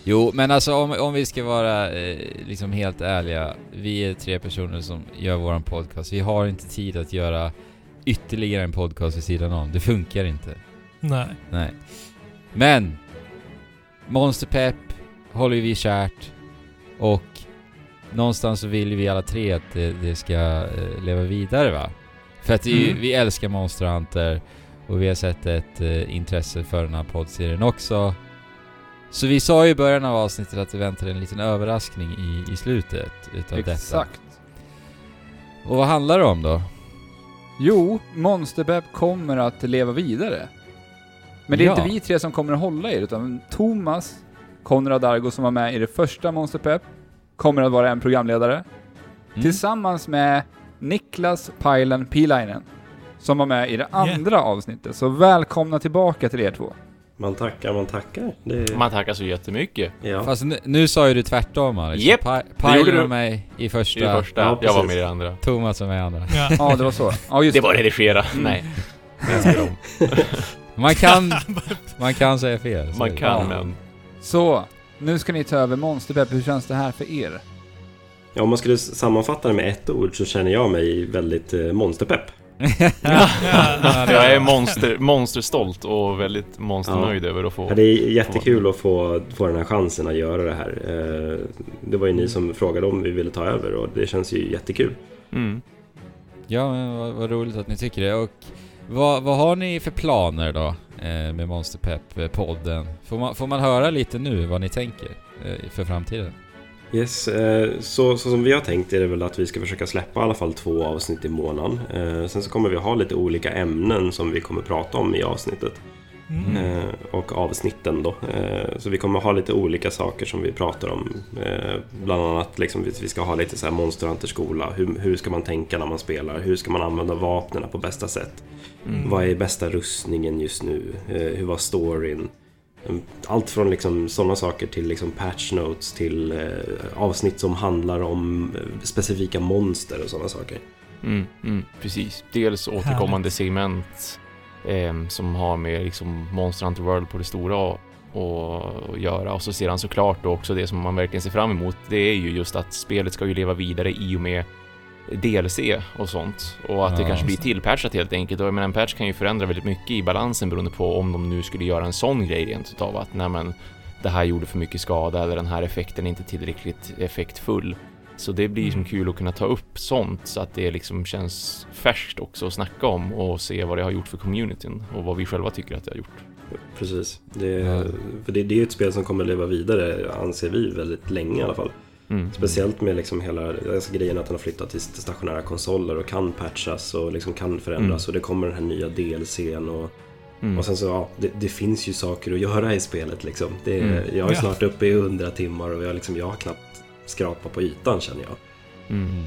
[SPEAKER 1] Jo, men alltså om, om vi ska vara eh, liksom helt ärliga. Vi är tre personer som gör våran podcast. Vi har inte tid att göra ytterligare en podcast vid sidan om. Det funkar inte.
[SPEAKER 3] Nej.
[SPEAKER 1] Nej. Men! Monsterpepp håller vi kärt. Och någonstans så vill vi alla tre att det, det ska eh, leva vidare va? För att vi,
[SPEAKER 2] Mm.
[SPEAKER 1] vi älskar Monster Hunter och vi har sett ett eh, intresse för den här poddserien också. Så vi sa ju i början av avsnittet att det väntade en liten överraskning i, i slutet utav detta.
[SPEAKER 2] Exakt.
[SPEAKER 1] Och vad handlar det om då?
[SPEAKER 2] Jo, monsterpepp kommer att leva vidare. Men det är
[SPEAKER 1] Ja.
[SPEAKER 2] inte vi tre som kommer att hålla det, utan Thomas Konrad Argo som var med i det första monsterpepp kommer att vara en programledare.
[SPEAKER 1] Mm.
[SPEAKER 2] Tillsammans med Niklas Pajlen Pilainen som var med i det andra avsnittet. Så välkomna tillbaka till er två.
[SPEAKER 5] Man tackar, man tackar. Det,
[SPEAKER 6] Man tackar så jättemycket.
[SPEAKER 5] ja.
[SPEAKER 1] Fast nu, nu sa ju du tvärtom Alex.
[SPEAKER 6] Japp,
[SPEAKER 1] Pa-
[SPEAKER 6] det
[SPEAKER 1] Pajlen
[SPEAKER 6] gjorde
[SPEAKER 1] var
[SPEAKER 6] du.
[SPEAKER 1] med i första,
[SPEAKER 6] I det första,
[SPEAKER 5] Ja,
[SPEAKER 6] jag var med i det andra.
[SPEAKER 1] Thomas var med i andra.
[SPEAKER 3] Ja.
[SPEAKER 2] Ja, det var så. Ja, just
[SPEAKER 6] Det var redigera.
[SPEAKER 2] Mm.
[SPEAKER 6] Nej.
[SPEAKER 1] Man kan, man kan säga fel. så
[SPEAKER 6] Man
[SPEAKER 1] det.
[SPEAKER 6] kan
[SPEAKER 2] Ja.
[SPEAKER 6] men...
[SPEAKER 2] Så, nu ska ni ta över monsterpepp. Hur känns det här för er?
[SPEAKER 5] ja, om man skulle sammanfatta det med ett ord så känner jag mig väldigt eh, monsterpepp.
[SPEAKER 3] Ja,
[SPEAKER 6] Jag är monster, monsterstolt och väldigt monsternöjd över att få...
[SPEAKER 5] Ja, det är jättekul att få, få den här chansen att göra det här. Eh, Det var ju ni som frågade om vi ville ta över och det känns ju jättekul.
[SPEAKER 6] Mm.
[SPEAKER 1] Ja, men vad, vad roligt att ni tycker det. Och vad, vad har ni för planer då eh, med Monsterpepp-podden? Får man, får man höra lite nu vad ni tänker eh, för framtiden?
[SPEAKER 5] Yes, eh, så, så som vi har tänkt är det väl att vi ska försöka släppa i alla fall två avsnitt i månaden. Eh, Sen så kommer vi ha lite olika ämnen som vi kommer prata om i avsnittet.
[SPEAKER 3] Mm.
[SPEAKER 5] Eh, och avsnitten då. Så vi kommer ha lite olika saker som vi pratar om. Bland annat liksom, vi, ska ha lite så här Monster Hunter-skola. Hur, hur ska man tänka när man spelar? Hur ska man använda vapnen på bästa sätt?
[SPEAKER 3] Mm.
[SPEAKER 5] Vad är bästa rustningen just nu? Hur var storyn? Eh, Allt från liksom sådana saker till liksom patch notes till eh, avsnitt som handlar om eh, specifika monster och sådana saker.
[SPEAKER 6] Mm, mm, precis. Dels återkommande segment ehm, som har med liksom Monster Hunter World på det stora och, och göra. Och så sedan såklart då också det som man verkligen ser fram emot. Det är ju just att spelet ska ju leva vidare i och med DLC och sånt. Och att det
[SPEAKER 1] Ja,
[SPEAKER 6] kanske blir
[SPEAKER 1] det.
[SPEAKER 6] tillpatchat helt enkelt. Och jag menar, en patch kan ju förändra väldigt mycket i balansen beroende på om de nu skulle göra en sån grej rent utav att nej men det här gjorde för mycket skada eller den här effekten är inte tillräckligt effektfull. Så det blir som
[SPEAKER 3] Mm.
[SPEAKER 6] kul att kunna ta upp sånt så att det liksom känns färskt också att snacka om och se vad det har gjort för communityn och vad vi själva tycker att det har gjort.
[SPEAKER 5] Precis. Det,
[SPEAKER 1] Ja.
[SPEAKER 5] för det, det är ju ett spel som kommer leva vidare, anser vi, väldigt länge i alla fall.
[SPEAKER 6] Mm.
[SPEAKER 5] Speciellt med liksom hela alltså grejen att den har flyttat till stationära konsoler och kan patchas och liksom kan förändras. Och det kommer den här nya DLCn och,
[SPEAKER 6] Mm.
[SPEAKER 5] och sen så, ja, det, det finns ju saker att göra i spelet liksom. Det,
[SPEAKER 6] Mm.
[SPEAKER 5] Jag är snart uppe i 100 timmar och jag, liksom, jag har knappt skrapat på ytan känner jag.
[SPEAKER 6] Mm.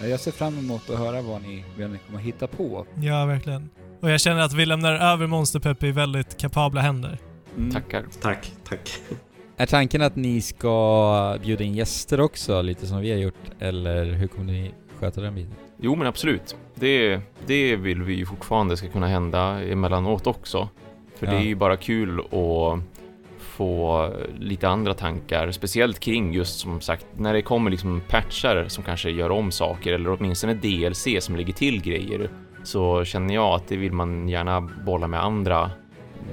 [SPEAKER 2] Ja, Jag ser fram emot att höra vad ni, vad ni kommer att hitta på.
[SPEAKER 3] ja, verkligen. Och jag känner att vi lämnar över monsterpepp i väldigt kapabla händer.
[SPEAKER 2] Mm.
[SPEAKER 6] Tackar.
[SPEAKER 5] Tack, tack.
[SPEAKER 1] Är tanken att ni ska bjuda in gäster också, lite som vi har gjort? Eller hur kommer ni sköta den biten?
[SPEAKER 6] Jo men absolut. Det, det vill vi ju fortfarande ska kunna hända emellanåt också. För
[SPEAKER 1] Ja.
[SPEAKER 6] det är ju bara kul att få lite andra tankar, speciellt kring just som sagt när det kommer liksom patchar som kanske gör om saker eller åtminstone DLC som lägger till grejer så känner jag att det vill man gärna bolla med andra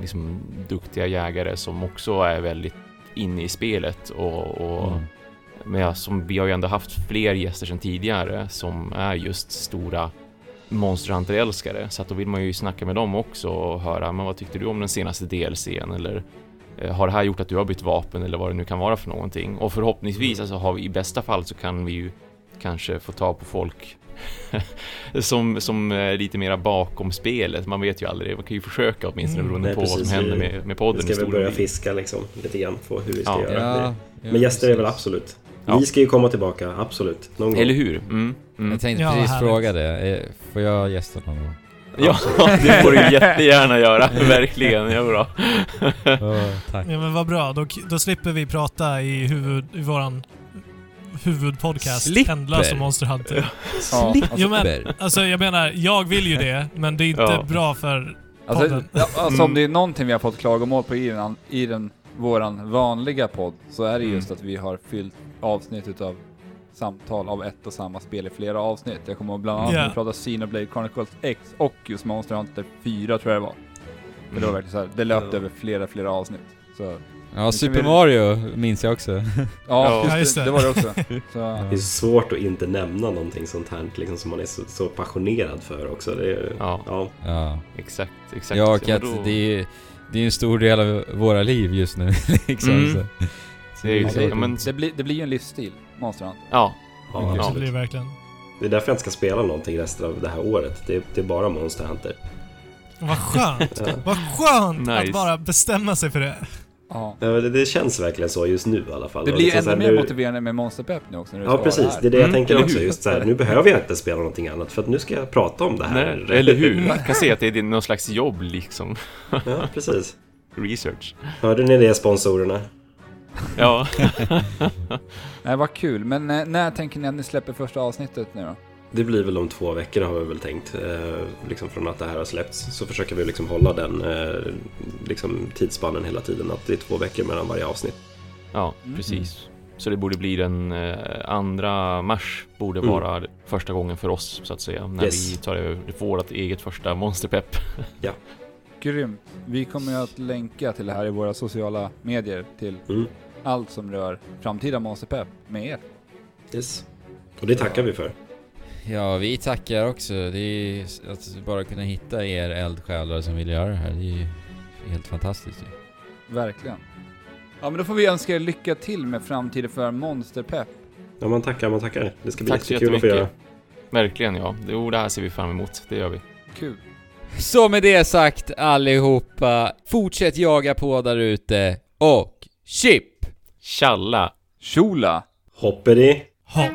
[SPEAKER 6] liksom duktiga jägare som också är väldigt inne i spelet och, och
[SPEAKER 1] Mm.
[SPEAKER 6] men ja, som vi har ju ändå haft fler gäster sedan tidigare som är just stora Monster Hunter-älskare så att då vill man ju snacka med dem också och höra men vad tyckte du om den senaste DLCn eller eh, har det här gjort att du har bytt vapen eller vad det nu kan vara för någonting? Och förhoppningsvis, alltså har vi i bästa fall så kan vi ju kanske få ta på folk som, som är lite mera bakom spelet. Man vet ju aldrig, man kan ju försöka åtminstone
[SPEAKER 3] Mm.
[SPEAKER 6] beroende
[SPEAKER 5] Nej,
[SPEAKER 6] på vad som
[SPEAKER 5] precis.
[SPEAKER 6] händer med, med podden
[SPEAKER 5] ska vi börja fiska liksom, lite grann på hur vi ska
[SPEAKER 6] Ja.
[SPEAKER 5] göra.
[SPEAKER 1] Ja,
[SPEAKER 5] Det- Men gäster är väl
[SPEAKER 1] precis.
[SPEAKER 5] absolut.
[SPEAKER 6] Ja.
[SPEAKER 5] Vi ska ju komma tillbaka, absolut. Någon gång.
[SPEAKER 6] Eller hur? Mm. Mm.
[SPEAKER 1] Jag tänkte
[SPEAKER 3] Ja,
[SPEAKER 1] precis
[SPEAKER 3] härligt.
[SPEAKER 1] fråga det. Eh, Får jag gästa någon gång?
[SPEAKER 6] Ja, det får du jättegärna göra. Verkligen, ja bra.
[SPEAKER 1] Oh, tack.
[SPEAKER 3] Ja men vad bra, då, då slipper vi prata i, huvud, i våran huvudpodcast
[SPEAKER 1] Slipper?
[SPEAKER 3] Ändlös och Monster Hunter.
[SPEAKER 2] Ja,
[SPEAKER 1] Slipper.
[SPEAKER 3] Jo, men- Alltså jag menar, jag vill ju det, men det är inte
[SPEAKER 6] Ja.
[SPEAKER 3] bra för
[SPEAKER 2] Alltså,
[SPEAKER 3] podden.
[SPEAKER 2] ja, alltså
[SPEAKER 6] Mm.
[SPEAKER 2] om det är någonting vi har fått klagomål på i den, i den våran vanliga podd så är det
[SPEAKER 6] Mm.
[SPEAKER 2] just att vi har fyllt avsnitt utav samtal av ett och samma spel i flera avsnitt. Jag kommer bland annat
[SPEAKER 3] Ja.
[SPEAKER 2] vi pratade Xenoblade Chronicles X och just Monster Hunter 4 tror jag det var. För det var verkligen så här, det löpte över flera, flera avsnitt. Så,
[SPEAKER 1] Ja, Super
[SPEAKER 2] vi-
[SPEAKER 1] Mario minns jag också.
[SPEAKER 2] ja,
[SPEAKER 6] Ja,
[SPEAKER 2] just det.
[SPEAKER 3] det.
[SPEAKER 2] var det också. Så,
[SPEAKER 5] Det är svårt att inte nämna någonting sånt här liksom, som man är så, så passionerad för också. Det är,
[SPEAKER 6] Ja,
[SPEAKER 5] ja.
[SPEAKER 1] Ja,
[SPEAKER 6] exakt, exakt.
[SPEAKER 1] ja och att det är, det är en stor del av våra liv just nu. liksom,
[SPEAKER 6] Mm.
[SPEAKER 1] så. Så
[SPEAKER 6] Det är ju
[SPEAKER 2] det-
[SPEAKER 6] ja, men,
[SPEAKER 2] det, blir, det blir ju en livsstil, Monster Hunter.
[SPEAKER 6] ja,
[SPEAKER 5] Ja,
[SPEAKER 6] Ja.
[SPEAKER 3] Det blir verkligen.
[SPEAKER 5] Det är därför jag inte ska spela någonting resten av det här året. Det är, det är bara Monster Hunter.
[SPEAKER 3] Vad skönt! Vad skönt
[SPEAKER 6] Nice.
[SPEAKER 3] att bara bestämma sig för det.
[SPEAKER 2] Ja.
[SPEAKER 5] Det, det känns verkligen så just nu i alla fall.
[SPEAKER 2] Det blir
[SPEAKER 5] liksom
[SPEAKER 2] ännu
[SPEAKER 5] här,
[SPEAKER 2] mer
[SPEAKER 5] nu-
[SPEAKER 2] motiverande med Monster Pep nu också när du
[SPEAKER 5] Ja precis, det är det jag
[SPEAKER 6] Mm,
[SPEAKER 5] tänker också. Just så här, nu behöver jag inte spela någonting annat för att nu ska jag prata om det här.
[SPEAKER 6] nej, eller hur? Man kan se att det är någon slags jobb liksom.
[SPEAKER 5] Ja, precis.
[SPEAKER 6] Research.
[SPEAKER 5] Hörde ni det sponsorerna?
[SPEAKER 6] Ja.
[SPEAKER 2] Nej, vad kul. Men eh, när tänker ni att ni släpper första avsnittet nu då?
[SPEAKER 5] Det blir väl om två veckor har vi väl tänkt. Eh, liksom från att det här har släppts. Så försöker vi liksom hålla den eh, liksom tidsspannen hela tiden. Att det är två veckor mellan varje avsnitt.
[SPEAKER 6] Ja,
[SPEAKER 2] Mm.
[SPEAKER 6] precis. Så det borde bli den eh, andra mars, borde
[SPEAKER 5] Mm.
[SPEAKER 6] vara första gången för oss, så att säga. När
[SPEAKER 5] Yes.
[SPEAKER 6] vi tar över vårt eget första monsterpepp.
[SPEAKER 2] Grymt. Vi kommer ju att länka till det här i våra sociala medier till
[SPEAKER 5] Mm.
[SPEAKER 2] allt som rör framtida Monster Pep med er.
[SPEAKER 5] Yes. Och det tackar vi för.
[SPEAKER 1] Ja, vi tackar också. Det är att bara kunna hitta er eldsjälar som vill göra det här. Det är ju helt fantastiskt ju.
[SPEAKER 2] Verkligen. Ja, men då får vi önska er lycka till med framtiden för Monster Pep.
[SPEAKER 5] Ja, man tackar, man tackar. Det ska bli
[SPEAKER 6] Tack
[SPEAKER 5] jättekul att få göra.
[SPEAKER 6] Verkligen ja. Jo, det här ser vi fram emot. Det gör vi.
[SPEAKER 2] Kul.
[SPEAKER 1] Så med det sagt allihopa, fortsätt jaga på där ute och chip!
[SPEAKER 6] Tjalla!
[SPEAKER 2] Tjola!
[SPEAKER 5] Hopperi!
[SPEAKER 3] Hopp.